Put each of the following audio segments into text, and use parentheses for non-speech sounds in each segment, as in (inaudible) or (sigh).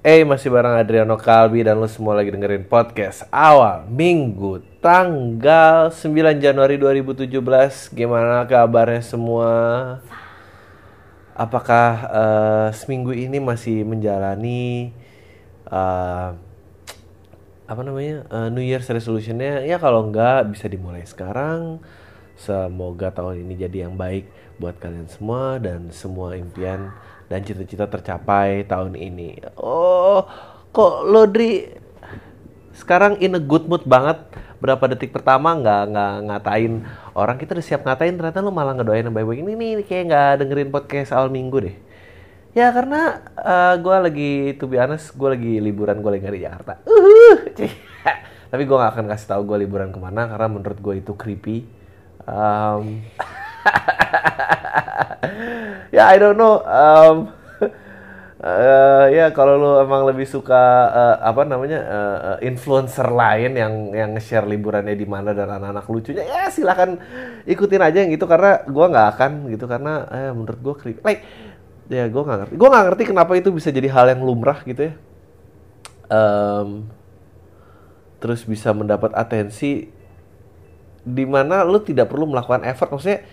Eh masih bareng Adriano Kalbi dan lo semua lagi dengerin podcast awal minggu tanggal 9 Januari 2017 Gimana kabarnya semua? Apakah eh, seminggu ini masih menjalani eh, apa namanya eh, New Year's resolutionnya? Ya kalau enggak bisa dimulai sekarang Semoga tahun ini jadi yang baik buat kalian semua dan semua impian dan cita-cita tercapai tahun ini. Oh, kok Lodri sekarang in a good mood banget. Berapa detik pertama nggak nggak ngatain orang kita udah siap ngatain ternyata lu malah ngedoain yang baik-baik ini nih kayak nggak dengerin podcast awal minggu deh. Ya karena uh, gue lagi to be honest gue lagi liburan gue lagi di Jakarta. Uh, (laughs) tapi gue nggak akan kasih tahu gue liburan ke mana karena menurut gue itu creepy. Um, (laughs) (laughs) ya I don't know. Um, (laughs) uh, ya kalau lu emang lebih suka uh, apa namanya uh, influencer lain yang yang share liburannya di mana dan anak-anak lucunya ya silahkan ikutin aja yang gitu karena gua nggak akan gitu karena eh, menurut gua creepy. Like ya gua nggak ngerti. Gua nggak ngerti kenapa itu bisa jadi hal yang lumrah gitu ya. Um, terus bisa mendapat atensi di mana lu tidak perlu melakukan effort maksudnya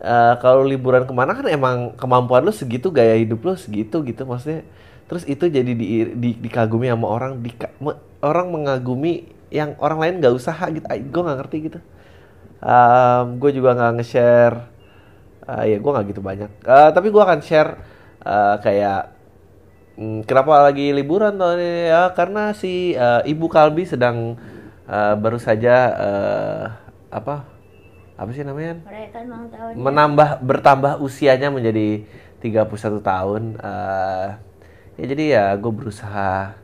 uh, kalau liburan ke mana kan emang kemampuan lu segitu gaya hidup lu segitu gitu maksudnya terus itu jadi di, di, dikagumi sama orang di, orang mengagumi yang orang lain nggak usaha gitu gue nggak ngerti gitu um, gue juga nggak nge-share uh, ya gue nggak gitu banyak uh, tapi gue akan share uh, kayak Hmm, kenapa lagi liburan tuh ya? Karena si uh, Ibu Kalbi sedang uh, baru saja uh, apa? Apa sih namanya? Menambah bertambah usianya menjadi 31 tahun. Uh, ya jadi ya gue berusaha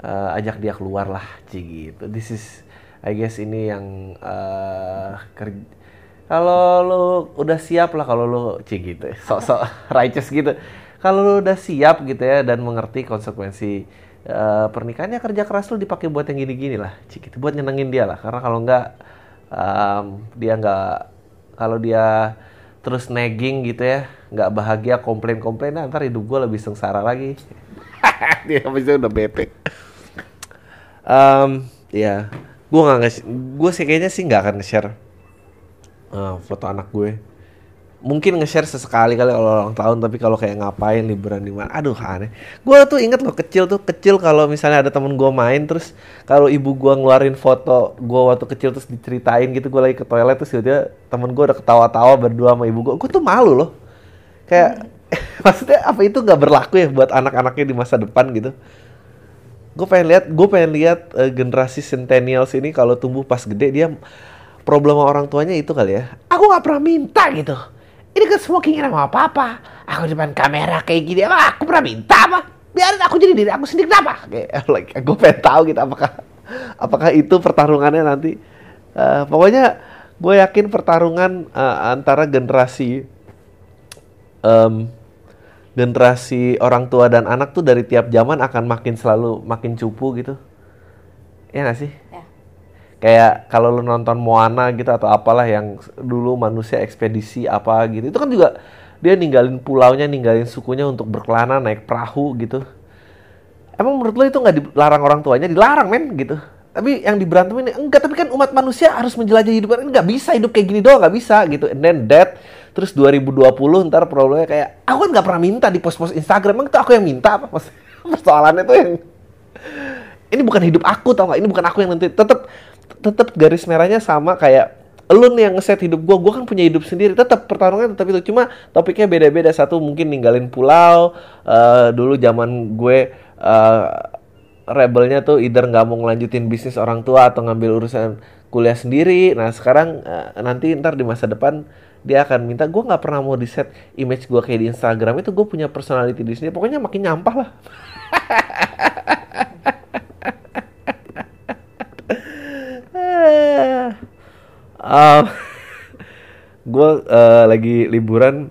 uh, ajak dia keluar lah, Ci gitu. This is I guess ini yang uh, kerja kalau lo udah siap lah kalau lo Ci gitu. (laughs) Sok-sok righteous gitu kalau lu udah siap gitu ya dan mengerti konsekuensi uh, pernikahannya kerja keras lu dipakai buat yang gini-gini lah cik itu buat nyenengin dia lah karena kalau enggak um, dia nggak kalau dia terus nagging gitu ya nggak bahagia komplain-komplain nah, ntar hidup gue lebih sengsara lagi. (laughs) Dia pasti udah bete. Um, ya gue nggak gue sih kayaknya sih nggak akan nge-share uh, foto anak gue mungkin nge-share sesekali kali kalau ulang tahun tapi kalau kayak ngapain liburan di mana aduh aneh. Gue tuh inget loh kecil tuh kecil kalau misalnya ada temen gue main terus kalau ibu gue ngeluarin foto gue waktu kecil terus diceritain gitu gue lagi ke toilet terus dia temen gue udah ketawa-tawa berdua sama ibu gue gue tuh malu loh. Kayak (laughs) maksudnya apa itu nggak berlaku ya buat anak-anaknya di masa depan gitu? Gue pengen lihat gue pengen lihat uh, generasi centennials ini kalau tumbuh pas gede dia problem orang tuanya itu kali ya. Aku nggak pernah minta gitu ini kan semua keinginan sama papa. Aku di depan kamera kayak gini, apa aku pernah minta apa? Biarin aku jadi diri aku sendiri kenapa? Kayak, (laughs) like, gue pengen tahu gitu apakah apakah itu pertarungannya nanti. Uh, pokoknya gue yakin pertarungan uh, antara generasi um, generasi orang tua dan anak tuh dari tiap zaman akan makin selalu makin cupu gitu. Ya gak sih? Kayak kalau lu nonton Moana gitu atau apalah yang dulu manusia ekspedisi apa gitu itu kan juga dia ninggalin pulaunya ninggalin sukunya untuk berkelana naik perahu gitu. Emang menurut lo itu nggak dilarang orang tuanya? Dilarang men gitu. Tapi yang diberantem ini enggak. Tapi kan umat manusia harus menjelajah hidup. Ini nggak bisa hidup kayak gini doang nggak bisa gitu. And then that terus 2020 ntar problemnya kayak aku kan nggak pernah minta di post-post Instagram. Emang itu aku yang minta apa? (laughs) Persoalannya tuh yang ini bukan hidup aku tau nggak? Ini bukan aku yang nanti tetap tetap garis merahnya sama kayak lu nih yang ngeset hidup gue, gue kan punya hidup sendiri. Tetap pertarungan tetap itu, cuma topiknya beda-beda. Satu mungkin ninggalin pulau. Uh, dulu zaman gue uh, rebelnya tuh either nggak mau ngelanjutin bisnis orang tua atau ngambil urusan kuliah sendiri. Nah sekarang uh, nanti ntar di masa depan dia akan minta gue nggak pernah mau di set image gue kayak di Instagram itu gue punya personality di sini. Pokoknya makin nyampah lah. (laughs) (laughs) uh, gue uh, lagi liburan.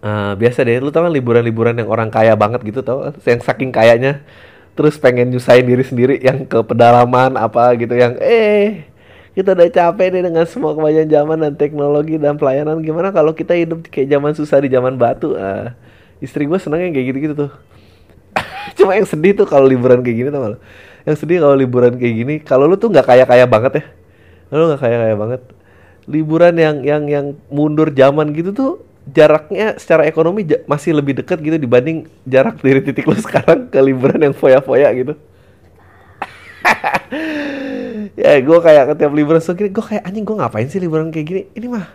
Uh, biasa deh lu tau kan liburan-liburan yang orang kaya banget gitu tau? Yang saking kayanya. Terus pengen nyusahin diri sendiri yang ke pedalaman apa gitu yang eh kita udah capek nih dengan semua kemajuan zaman dan teknologi dan pelayanan. Gimana kalau kita hidup kayak zaman susah di zaman batu? Uh, istri gue seneng yang kayak gitu-gitu tuh. (laughs) Cuma yang sedih tuh kalau liburan kayak gini tau gak? Yang sedih kalau liburan kayak gini. Kalau lu tuh nggak kaya kaya banget ya? Lu nggak kaya kaya banget. Liburan yang yang yang mundur zaman gitu tuh jaraknya secara ekonomi masih lebih dekat gitu dibanding jarak dari titik lu (laughs) sekarang ke liburan yang foya-foya gitu. (laughs) Ya gue kayak setiap liburan so gini gue kayak anjing gue ngapain sih liburan kayak gini? Ini mah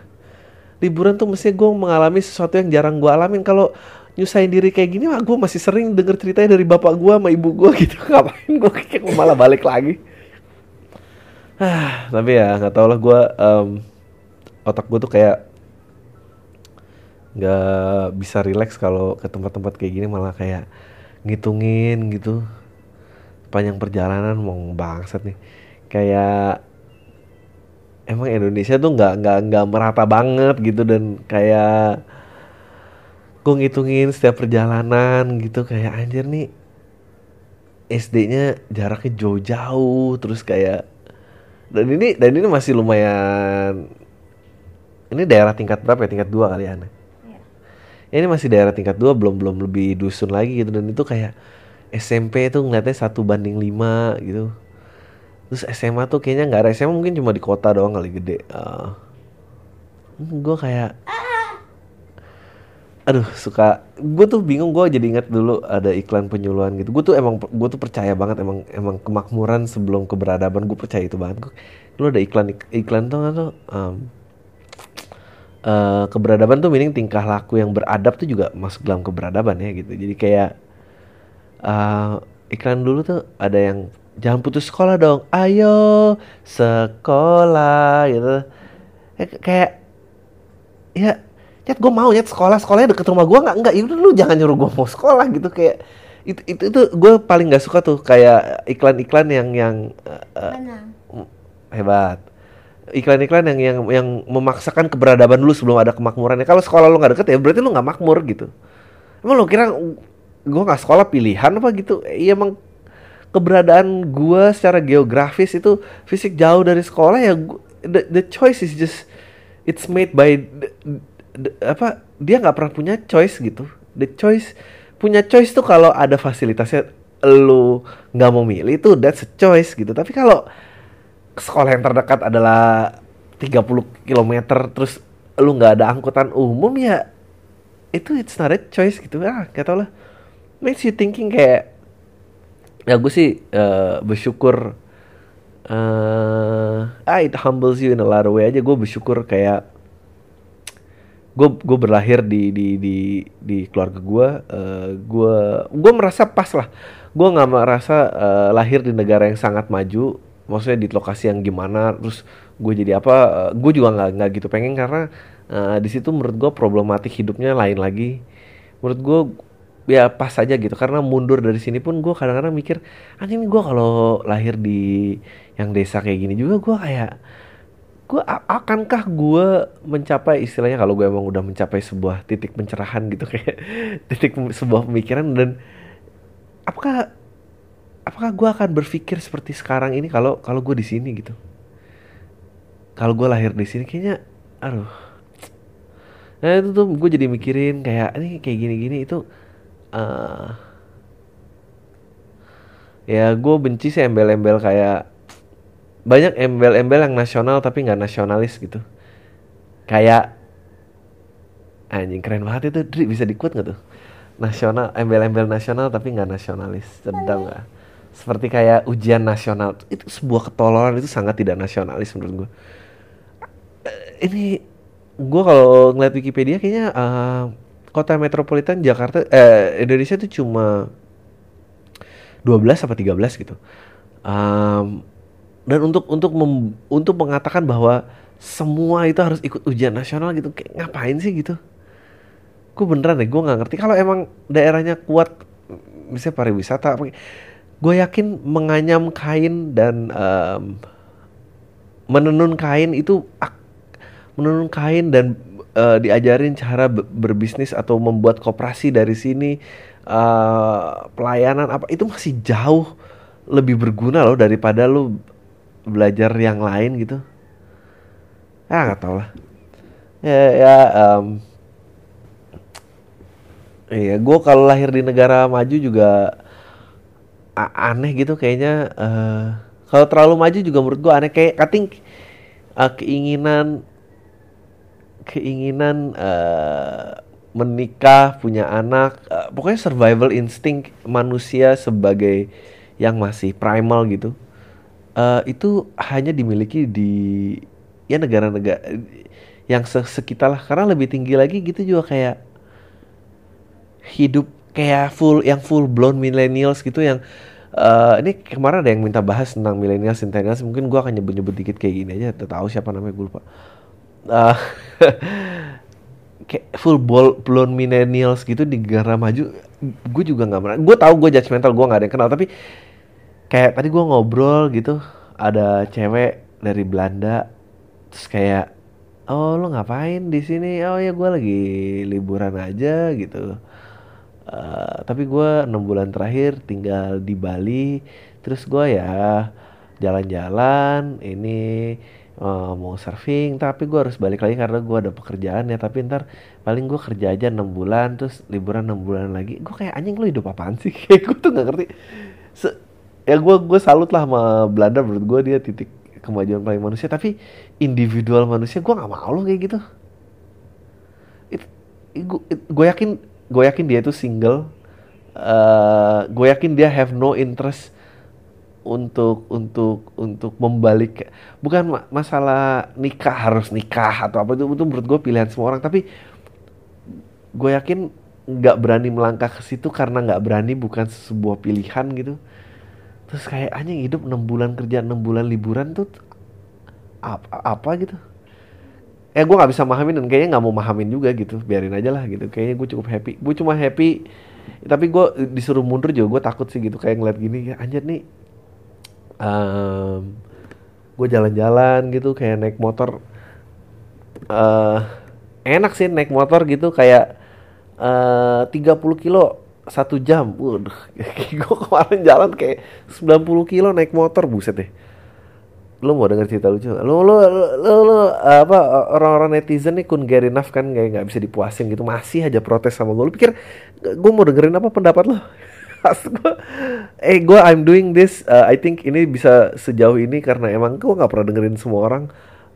liburan tuh mestinya gue mengalami sesuatu yang jarang gue alamin. Kalau nyusahin diri kayak gini mah gue masih sering denger ceritanya dari bapak gue sama ibu gue (laughs) gitu. Ngapain gue kayak malah balik lagi? Ah (sighs) tapi ya nggak tau lah gue em, otak gue tuh kayak nggak bisa relax kalau ke tempat-tempat kayak gini malah kayak ngitungin gitu. Panjang perjalanan mau bangsat nih. Kayak emang Indonesia tuh nggak nggak nggak merata banget gitu dan kayak gue ngitungin setiap perjalanan gitu kayak anjir nih SD-nya jaraknya jauh-jauh terus kayak dan ini dan ini masih lumayan ini daerah tingkat berapa ya tingkat dua kali ya? Iya. ini masih daerah tingkat dua belum belum lebih dusun lagi gitu dan itu kayak SMP tuh ngeliatnya satu banding lima gitu terus SMA tuh kayaknya nggak ada SMA mungkin cuma di kota doang kali gede gue kayak aduh suka. Gue tuh bingung gue jadi ingat dulu ada iklan penyuluhan gitu. Gue tuh emang gue tuh percaya banget emang emang kemakmuran sebelum keberadaban. Gue percaya itu banget. Gue dulu ada iklan iklan tuh nggak tuh? Em, eh, keberadaban tuh meaning tingkah laku yang beradab tuh juga masuk dalam keberadaban ya gitu. Jadi kayak eh, iklan dulu tuh ada yang jangan putus sekolah dong ayo sekolah gitu. Eh, kayak ya Nyet gue mau nyet sekolah sekolahnya deket rumah gue nggak nggak itu lu jangan nyuruh gue mau sekolah gitu kayak itu itu, itu gue paling nggak suka tuh kayak iklan-iklan yang yang Mana? hebat. Iklan-iklan yang yang yang memaksakan keberadaban dulu sebelum ada kemakmurannya kalau sekolah lu nggak deket ya berarti lu nggak makmur gitu. Emang lu kira gue nggak sekolah pilihan apa gitu? Iya emang keberadaan gue secara geografis itu fisik jauh dari sekolah ya gua- the, the choice is just it's made by the- apa dia nggak pernah punya choice gitu. The choice punya choice tuh kalau ada fasilitasnya lu nggak mau milih itu that's a choice gitu. Tapi kalau sekolah yang terdekat adalah 30 km terus lu nggak ada angkutan umum ya itu it's not a choice gitu. Ah gak tau lah. Makes you thinking kayak ya gue sih eh, bersyukur eh ah it humbles you in a lot of way aja. Gue bersyukur kayak gue gue berlahir di di di di keluarga gue eh, gue gue merasa pas lah. Gue nggak merasa eh, lahir di negara yang sangat maju maksudnya di lokasi yang gimana terus gue jadi apa gue juga nggak nggak gitu pengen karena eh, di situ menurut gue problematik hidupnya lain lagi. Menurut gue ya pas aja gitu karena mundur dari sini pun gue kadang-kadang mikir anjing gue kalau lahir di yang desa kayak gini juga gue kayak gue akankah gue mencapai istilahnya kalau gue emang udah mencapai sebuah titik pencerahan gitu (laughs) kayak titik sebuah pemikiran dan apakah apakah gue akan berpikir seperti sekarang ini kalau kalau gue di sini gitu? Kalau gue lahir di sini kayaknya aduh. Nah itu tuh gue jadi mikirin kayak ini kayak gini-gini itu eh ya gue benci sih embel-embel kayak banyak embel-embel yang nasional tapi nggak nasionalis gitu. Kayak anjing keren banget itu. Dri bisa dikut nggak tuh? Nasional embel-embel nasional tapi nggak nasionalis. Sedang nggak? Seperti kayak ujian nasional. Itu sebuah ketololan itu sangat tidak nasionalis menurut gue Eh, ini gue kalau ngeliat Wikipedia kayaknya eh, kota metropolitan Jakarta eh Indonesia itu cuma 12 apa 13 gitu. Em, dan untuk untuk mem- untuk mengatakan bahwa semua itu harus ikut ujian nasional gitu kayak ngapain sih gitu? Gue beneran deh, gue nggak ngerti. Kalau emang daerahnya kuat, misalnya pariwisata, gue yakin menganyam kain dan em, menenun kain itu menenun kain dan eh, diajarin cara be- berbisnis atau membuat koperasi dari sini eh, pelayanan apa itu masih jauh lebih berguna loh daripada lu belajar yang lain gitu? Ya nggak tau lah. Ya ya em, iya gue kalau lahir di negara maju juga aneh gitu kayaknya uh, kalau terlalu maju juga menurut gue aneh. Kayak cutting uh, keinginan keinginan uh, menikah punya anak uh, pokoknya survival instinct manusia sebagai yang masih primal gitu uh, itu hanya dimiliki di ya negara-negara yang sekitar lah. Karena lebih tinggi lagi gitu juga kayak hidup kayak full yang full blown millennials gitu yang uh, ini kemarin ada yang minta bahas tentang millennials centennials. Mungkin gua akan nyebut-nyebut dikit kayak gini aja tahu siapa namanya gue lupa. Uh, (laughs) kayak full blown millennials gitu di negara maju gue juga nggak pernah gue tahu gue judgmental gue nggak ada yang kenal. Tapi kayak tadi gue ngobrol gitu ada cewek dari Belanda terus kayak oh lo ngapain di sini? Oh ya gue lagi liburan aja gitu. Uh, tapi gue enam bulan terakhir tinggal di Bali terus gue ya jalan-jalan ini uh, mau surfing tapi gue harus balik lagi karena gue ada pekerjaan ya. Tapi ntar paling gue kerja aja enam bulan terus liburan enam bulan lagi. Gue kayak anjing lo hidup apaan sih? (laughs) Kayak gue tuh nggak ngerti. Se ya gue gue salut lah sama Belanda. Menurut gue dia titik kemajuan paling manusia. Tapi individual manusia gue nggak mau lo kayak gitu. Gue yakin gue yakin dia itu single. Uh, eh, gue yakin dia have no interest untuk untuk untuk membalik. Bukan ma masalah nikah harus nikah atau apa. Itu itu menurut gue pilihan semua orang. Tapi gue yakin nggak berani melangkah ke situ karena nggak berani bukan sebuah pilihan gitu terus kayak anjing hidup enam bulan kerja enam bulan liburan tuh apa, apa gitu? Eh gue nggak bisa mahamin dan kayaknya nggak mau mahamin juga gitu. Biarin aja lah gitu. Kayaknya gue cukup happy. Gue cuma happy tapi gue disuruh mundur juga. Gue takut sih gitu kayak ngeliat gini anjir nih um, gue jalan-jalan gitu kayak naik motor. Uh, enak sih naik motor gitu kayak uh, 30 kilo satu jam, waduh, (laughs) gue kemarin jalan kayak 90 kilo naik motor, buset deh. Lu mau denger cerita lucu lu lu lu, lu apa orang-orang netizen nih kun get enough kan kayak nggak bisa dipuasin gitu. Masih aja protes sama gue lu pikir gue mau dengerin apa pendapat lo (laughs) gue eh gue I'm doing this uh, I think ini bisa sejauh ini karena emang gue nggak pernah dengerin semua orang.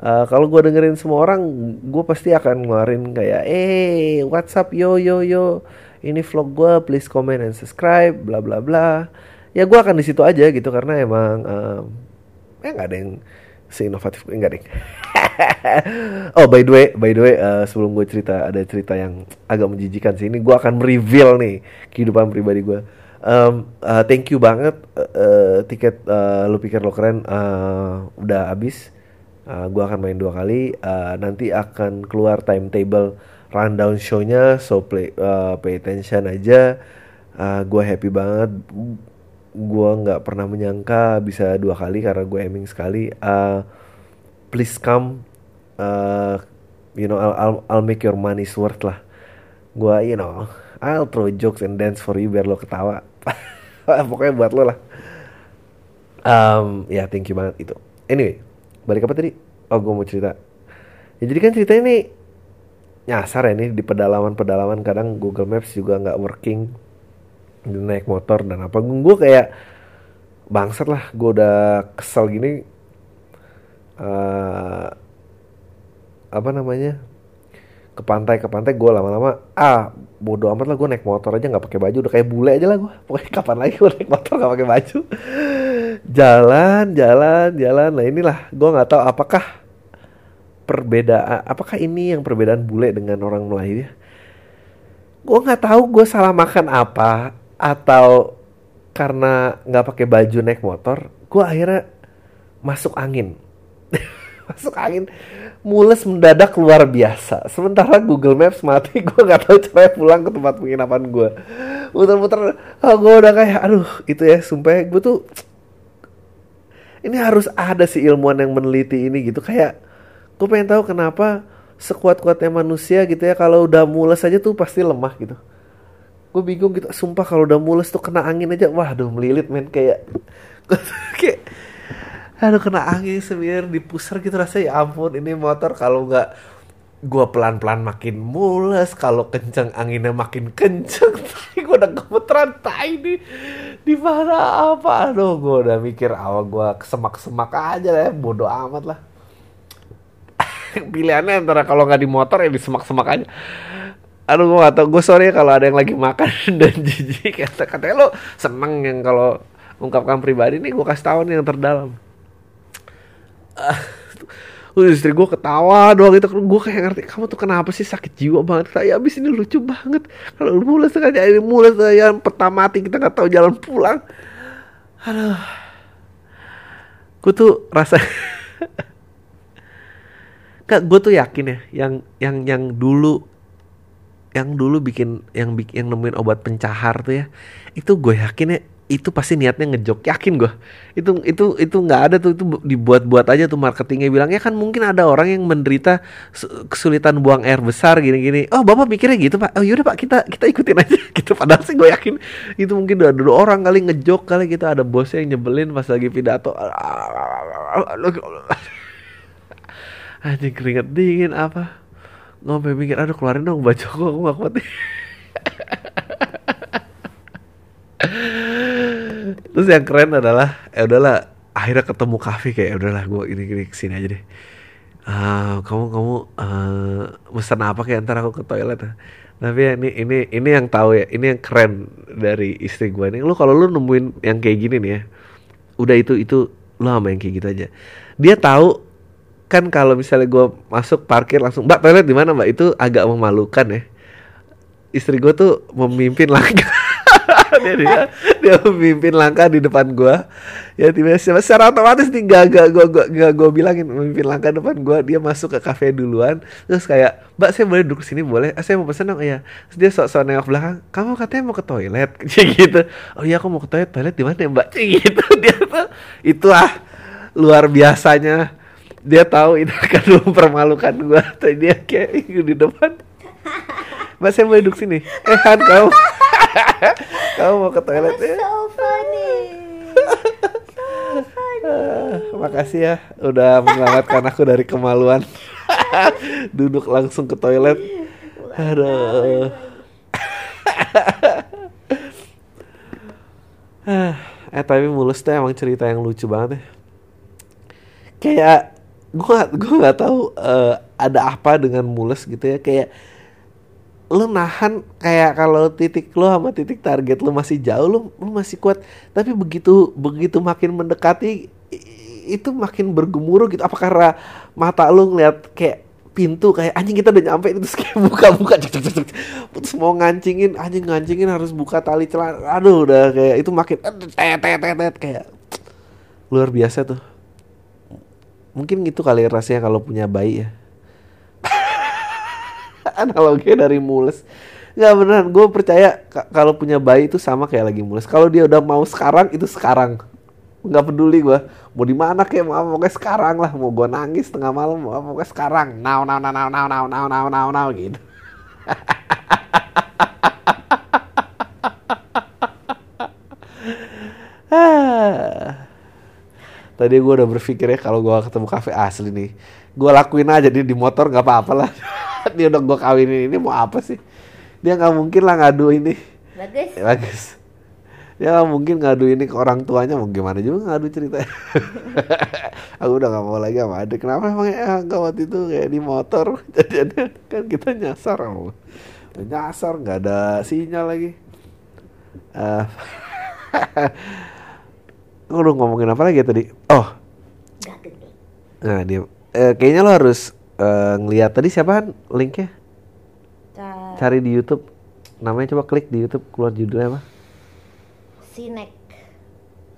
Uh, kalau gue dengerin semua orang gue pasti akan ngeluarin kayak eh WhatsApp yo yo yo ini vlog gue please comment and subscribe bla bla bla. Ya gue akan di situ aja gitu karena emang um, eh nggak ada yang seinovatif. Enggak deh oh by the way by the way uh, sebelum gue cerita ada cerita yang agak menjijikan sih. Ini gue akan reveal nih kehidupan pribadi gue um, uh, thank you banget uh, uh, tiket uh, lu pikir lo keren uh, udah habis. Uh, gue akan main dua kali. Uh, nanti akan keluar timetable rundown shownya so play uh, pay attention aja. Uh, gue happy banget. Gue nggak pernah menyangka bisa dua kali karena gue aiming sekali. Uh, please come. Uh, you know I'll, I'll I'll make your money worth lah. Gue you know I'll throw jokes and dance for you biar lo ketawa. (laughs) Pokoknya buat lo lah. Um, ya yeah, thank you banget itu. Anyway balik apa tadi? Oh gue mau cerita. Ya jadi kan cerita ini nyasar ya nih di pedalaman-pedalaman. Kadang Google Maps juga nggak working. Naik motor dan apa. Gue kayak bangsat lah. Gue udah kesel gini. Uh, apa namanya? Ke pantai ke pantai gue lama-lama ah bodo amat lah gue naik motor aja nggak pakai baju. Udah kayak bule aja lah gue pokoknya (laughs) kapan lagi gue naik motor nggak pakai baju? (laughs) Jalan jalan jalan. Nah inilah. Gue nggak tahu apakah perbedaan apakah ini yang perbedaan bule dengan orang Melayu ya? Gue nggak tahu gue salah makan apa atau karena nggak pakai baju naik motor gue akhirnya masuk angin. (laughs) Masuk angin mules mendadak luar biasa. Sementara Google Maps mati (laughs) gue nggak tahu cara pulang ke tempat penginapan gue muter-muter oh, gue udah kayak aduh itu ya sumpah gue tuh (tsk) ini harus ada sih ilmuwan yang meneliti ini gitu. Kayak gue pengen tahu kenapa sekuat-kuatnya manusia gitu ya kalau udah mules aja tuh pasti lemah gitu. Gue bingung gitu sumpah kalau udah mules tuh kena angin aja wah aduh melilit men kayak (laughs) kayak aduh kena angin semir di pusar gitu rasanya. Ya ampun ini motor kalau nggak gue pelan-pelan makin mules kalau kenceng anginnya makin kenceng (laughs) tapi gue udah gemeteran tai di di mana apa? Aduh gue udah mikir awal gue kesemak-semak aja lah ya bodoh amat lah (laughs) pilihannya antara kalau nggak di motor ya di semak-semak aja. Aduh gue gak tau gue sorry ya kalau ada yang lagi makan (laughs) dan jijik. Kata katanya lo seneng yang kalau ungkapkan pribadi. Nih gue kasih tahu nih yang terdalam. Uh, istri gue ketawa doang gitu. Gue kayak ngerti kamu tuh kenapa sih sakit jiwa banget? Saya abis ini lucu banget. Kalau mulai sengaja ini mulai saya peta mati kita nggak tahu jalan pulang. Aduh. Gue tuh rasa (laughs) Kak, gue tuh yakin ya yang yang yang dulu yang dulu bikin yang bikin yang nemuin obat pencahar tuh ya itu gue yakin ya itu pasti niatnya ngejok. Yakin gue itu itu itu nggak ada tuh itu dibuat-buat aja tuh marketingnya bilang ya kan mungkin ada orang yang menderita kesulitan buang air besar gini-gini. Oh bapak mikirnya gitu pak? Oh yaudah pak kita kita ikutin aja. (laughs) Gitu padahal sih gue yakin itu mungkin udah dulu orang kali ngejok kali kita ada bosnya yang nyebelin pas lagi pidato anjing keringet dingin apa? Ngombe mikir aduh keluarin dong baju aku aku gak kuat terus yang keren adalah ya udahlah akhirnya ketemu kafe kayak ya udahlah gue ini gini ke sini aja deh. Uh, kamu kamu uh, pesan apa kayak ntar aku ke toilet tapi ya ini ini ini yang tahu ya ini yang keren dari istri gue nih lu kalau lu nemuin yang kayak gini nih ya udah itu itu lu sama yang kayak gitu aja. Dia tahu kan kalau misalnya gue masuk parkir langsung mbak toilet di mana mbak? Itu agak memalukan ya. Istri gue tuh memimpin langkah. (laughs) Dia, dia dia memimpin langkah di depan gua. Ya tiba tiba secara otomatis nih gak gak gua gua gak gua bilangin memimpin langkah depan gua. Dia masuk ke kafe duluan. Terus kayak mbak saya boleh duduk sini boleh? Eh, saya mau pesen dong. Iya. Terus dia sok-sok nengok belakang kamu katanya mau ke toilet? (laughs) Gitu. Oh iya aku mau ke toilet. Toilet di mana ya mbak? (laughs) Gitu. Dia tuh itulah luar biasanya dia tahu itu akan (laughs) mempermalukan gua tadi dia kayak di depan Mbak saya boleh duduk sini Eh Han kamu (laughs) Kamu mau ke toilet ya? So funny. So funny. Makasih ya udah menyelamatkan aku dari kemaluan. (laughs) Duduk langsung ke toilet. Aduh. eh tapi mulus tuh emang cerita yang lucu banget ya. Kayak gue gue nggak tahu uh, ada apa dengan mulus gitu ya. Kayak lu nahan kayak kalau titik lu sama titik target lu masih jauh lu, lu masih kuat. Tapi begitu begitu makin mendekati itu makin bergemuruh gitu. Apa karena mata lu ngeliat kayak pintu kayak anjing kita udah nyampe. Terus kayak buka-buka cek cek cek terus mau ngancingin anjing ngancingin harus buka tali celana aduh udah kayak itu makin tet tet tet kayak luar biasa tuh mungkin gitu kali rasanya kalau punya bayi ya. (laughs) Analoginya dari mules. Nggak beneran. Gue percaya kalau punya bayi itu sama kayak lagi mules. Kalau dia udah mau sekarang itu sekarang. Nggak peduli gue mau di mana kayak mau apa pokoknya sekarang lah. Mau gue nangis tengah malam mau apa pokoknya sekarang. Now now now now now now now now now now gitu (laughs) Tadi gue udah berpikir ya kalau gue ketemu kafe asli nih, gue lakuin aja di di motor nggak apa-apa lah. (laughs) dia udah gue kawinin ini mau apa sih? Dia nggak mungkin lah ngadu ini. Bagus. Ya, bagus. Dia nggak mungkin ngadu ini ke orang tuanya mau gimana juga ngadu cerita (laughs) aku udah nggak mau lagi sama adik. Kenapa emang ya nggak waktu itu kayak di motor? (laughs) Jadi kan kita nyasar oh. nyasar nggak ada sinyal lagi. Uh, udah ngomongin apa lagi ya tadi oh nah dia eh, kayaknya lo harus uh, ngeliat tadi siapa kan linknya? Ca Cari di YouTube. Namanya coba klik di YouTube keluar judulnya apa? Sinek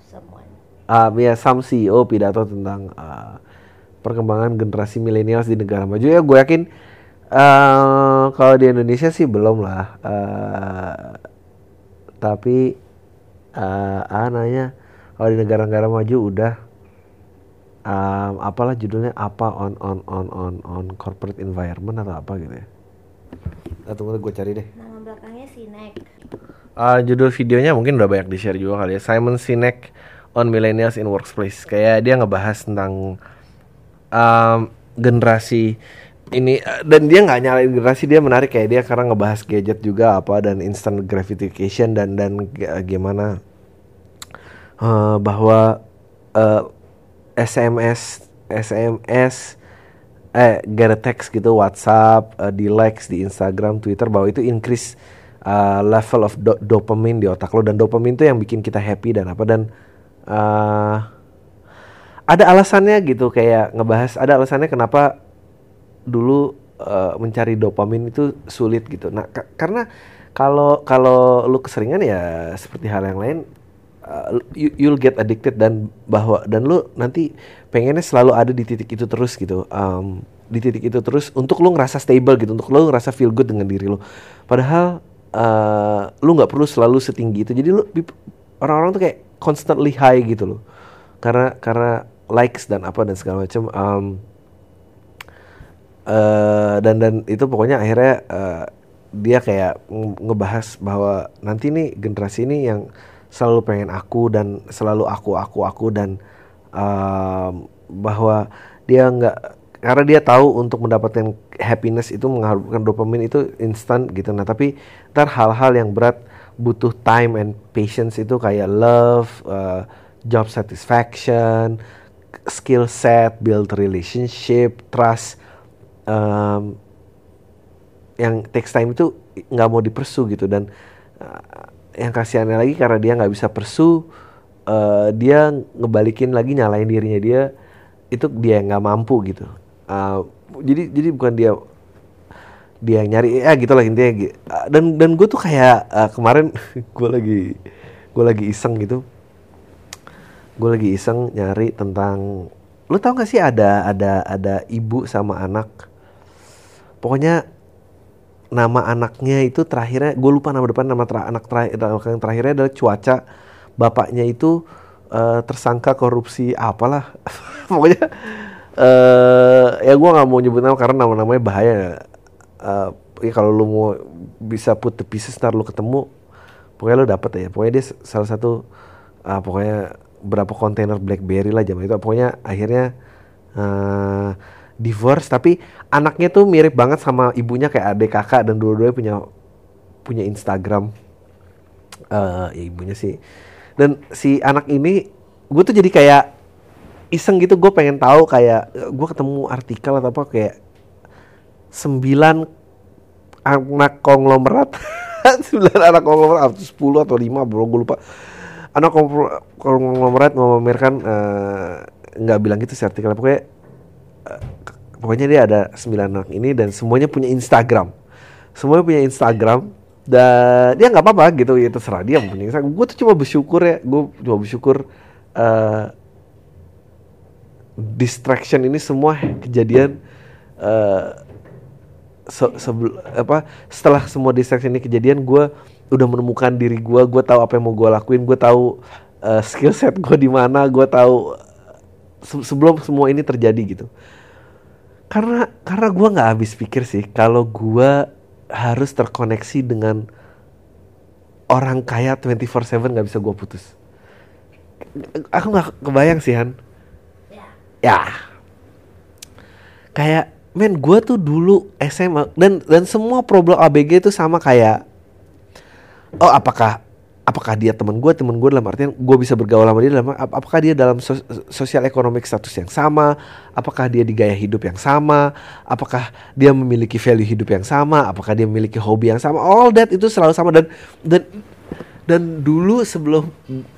someone. Ah, uh, ya Sam CEO pidato tentang uh, perkembangan generasi milenial di negara maju ya gue yakin uh, kalau di Indonesia sih belum lah uh, tapi uh, ah nanya kalau di negara-negara maju udah um, apalah judulnya apa on on on on on corporate environment atau apa gitu ya. Nah, tunggu gue cari deh. Nama belakangnya Sinek. Uh, judul videonya mungkin udah banyak di share juga kali ya. Simon Sinek on Millennials in Workplace. Kayak dia ngebahas tentang um, generasi ini eh, dan dia nggak nyalain generasi dia menarik kayak dia karena ngebahas gadget juga apa dan instant gratification dan dan g- gimana eh, bahwa eh, SMS SMS eh get a text gitu WhatsApp eh, di likes di Instagram Twitter bahwa itu increase eh, level of do- dopamine di otak lo dan dopamine itu yang bikin kita happy dan apa dan eh, ada alasannya gitu kayak ngebahas ada alasannya kenapa dulu eh, mencari dopamin itu sulit gitu. Nah, ka- karena kalau kalau lu keseringan ya seperti hal yang lain uh, you, you'll get addicted dan bahwa dan lu nanti pengennya selalu ada di titik itu terus gitu. Um, di titik itu terus untuk lu ngerasa stable gitu, untuk lu ngerasa feel good dengan diri lu. Padahal uh, lu nggak perlu selalu setinggi itu. Jadi lu orang-orang tuh kayak constantly high gitu loh. Karena karena likes dan apa dan segala macam. Um, eh dan dan itu pokoknya akhirnya eh, dia kayak nge- ngebahas bahwa nanti nih generasi ini yang selalu pengen aku dan selalu aku aku aku dan em, bahwa dia nggak karena dia tahu untuk mendapatkan happiness itu mengharapkan dopamin itu instan gitu. Nah tapi ntar hal-hal yang berat butuh time and patience itu kayak love eh, job satisfaction skill set build relationship trust em, yang takes time itu nggak mau dipersu gitu. Dan uh, yang kasihannya lagi karena dia nggak bisa persu uh, dia ngebalikin lagi nyalain dirinya dia itu dia yang nggak mampu gitu. Uh, jadi jadi bukan dia dia yang nyari ya gitu lah intinya uh, dan dan gue tuh kayak uh, kemarin (laughs) gue lagi gue lagi iseng gitu. Gue lagi iseng nyari tentang lu tau gak sih ada ada ada ibu sama anak? Pokoknya nama anaknya itu terakhirnya gue lupa nama depan nama ter- anak terakhir yang terakhirnya adalah cuaca. Bapaknya itu eh, tersangka korupsi apalah. (laughs) Pokoknya eh ya gue nggak mau nyebut nama karena nama namanya bahaya. Eh, ya kalau lu mau bisa put the pieces ntar lu ketemu pokoknya lu dapet ya. Pokoknya dia salah satu ah, pokoknya berapa kontainer BlackBerry lah zaman itu. Pokoknya akhirnya eh divorce tapi anaknya tuh mirip banget sama ibunya kayak adik kakak dan dua-duanya punya punya Instagram. Eh ya ibunya sih. Dan si anak ini gue tuh jadi kayak iseng gitu gue pengen tahu kayak gue ketemu artikel atau apa kayak sembilan anak konglomerat. (laughs) Sembilan anak konglomerat atau sepuluh atau lima bro gue lupa. Anak konglo- konglomerat memamerkan eh, nggak bilang gitu sih artikelnya. Pokoknya pokoknya dia ada sembilan anak ini dan semuanya punya Instagram. Semuanya punya Instagram dan dia nggak apa-apa gitu ya terserah dia punya Instagram. Gue tuh cuma bersyukur ya gue cuma bersyukur eh, distraction ini semua kejadian eh se- sebel- apa setelah semua distraction ini kejadian gue udah menemukan diri gue gue tahu apa yang mau gue lakuin gue tahu eh, skill set gue di mana gue tahu se- sebelum semua ini terjadi gitu. Karena karena gue nggak habis pikir sih kalau gue harus terkoneksi dengan orang kaya 24/7 nggak bisa gue putus. Aku nggak kebayang sih Han. Ya. ya. Kayak men gue tuh dulu SMA dan dan semua problem ABG itu sama kayak oh apakah apakah dia teman gue teman gue dalam artian gue bisa bergaul sama dia dalam ap- apakah dia dalam sos- sosial ekonomi status yang sama? Apakah dia di gaya hidup yang sama? Apakah dia memiliki value hidup yang sama? Apakah dia memiliki hobi yang sama? All that itu selalu sama dan dan dan dulu sebelum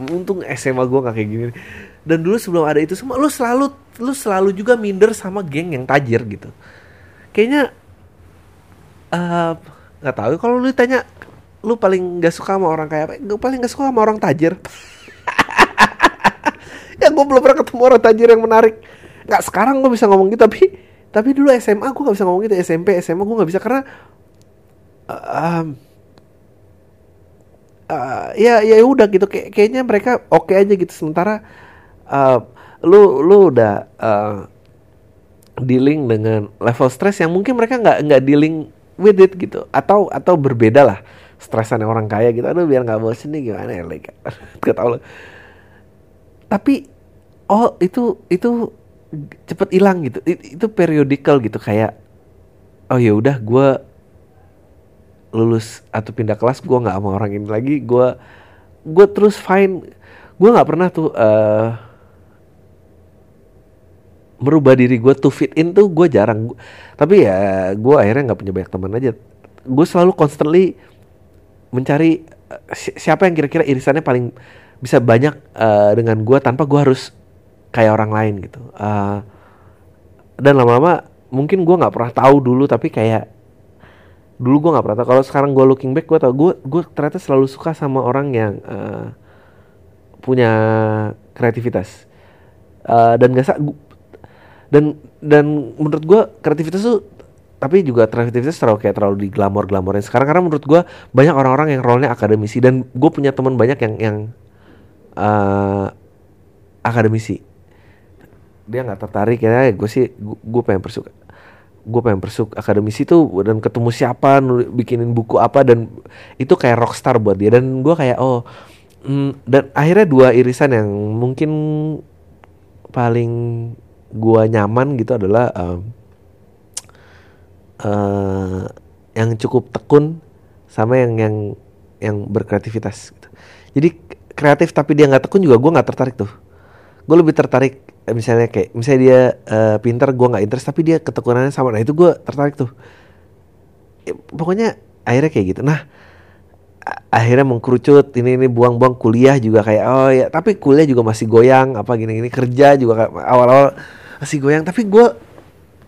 untung SMA gue nggak kayak gini. Dan dulu sebelum ada itu semua lu selalu lu selalu juga minder sama geng yang tajir gitu. Kayaknya eh, nggak tahu kalau lu tanya lu paling nggak suka sama orang kayak apa? Gue paling nggak suka sama orang tajir. (laughs) Ya gue belum pernah ketemu orang tajir yang menarik. Nggak sekarang gue bisa ngomong gitu tapi tapi dulu SMA gue nggak bisa ngomong gitu. SMP SMA gue nggak bisa karena um, eh, ya ya udah gitu. Kayak kayaknya mereka oke aja gitu. Sementara eh, lu lu udah eh, dealing dengan level stres yang mungkin mereka nggak nggak dealing with it gitu. Atau atau berbeda lah stresan orang kaya gitu aduh biar nggak bosen nih gimana ya? Like (laughs) lah. Tapi oh itu itu cepet hilang gitu. I- itu periodical gitu kayak oh ya udah gue lulus atau pindah kelas gue nggak sama orang ini lagi gue gue terus fine. Gue nggak pernah tuh eh merubah diri gue to fit in tuh gue jarang. Tapi ya gue akhirnya nggak punya banyak teman aja. Gue selalu constantly mencari eh, si- siapa yang kira-kira irisannya paling bisa banyak eh, dengan gue tanpa gue harus kayak orang lain gitu. Eh, dan lama-lama mungkin gue nggak pernah tahu dulu tapi kayak dulu gue nggak pernah tahu. Kalau sekarang gue looking back gue tau gue gue ternyata selalu suka sama orang yang eh, punya kreativitas. Eh, dan gak dan dan menurut gue kreativitas tuh tapi juga kreativitas terlalu kayak terlalu di glamor glamorin sekarang karena menurut gue banyak orang-orang yang role-nya akademisi. Dan gue punya teman banyak yang yang eh, akademisi. Dia nggak tertarik ya. Gue sih gue pengen persuk gue pengen persuk akademisi tuh dan ketemu siapa bikinin buku apa. Dan itu kayak rockstar buat dia. Dan gue kayak oh mm, dan akhirnya dua irisan yang mungkin paling gua nyaman gitu adalah em, eh, yang cukup tekun sama yang yang yang berkreativitas gitu. Jadi kreatif tapi dia nggak tekun juga gua nggak tertarik tuh. Gue lebih tertarik eh, misalnya kayak misalnya dia eh, pinter gua nggak interest tapi dia ketekunannya sama. Nah itu gua tertarik tuh. Ya, pokoknya akhirnya kayak gitu. Nah akhirnya mengkerucut ini ini buang-buang kuliah juga kayak oh ya tapi kuliah juga masih goyang apa gini-gini kerja juga awal-awal masih goyang tapi gua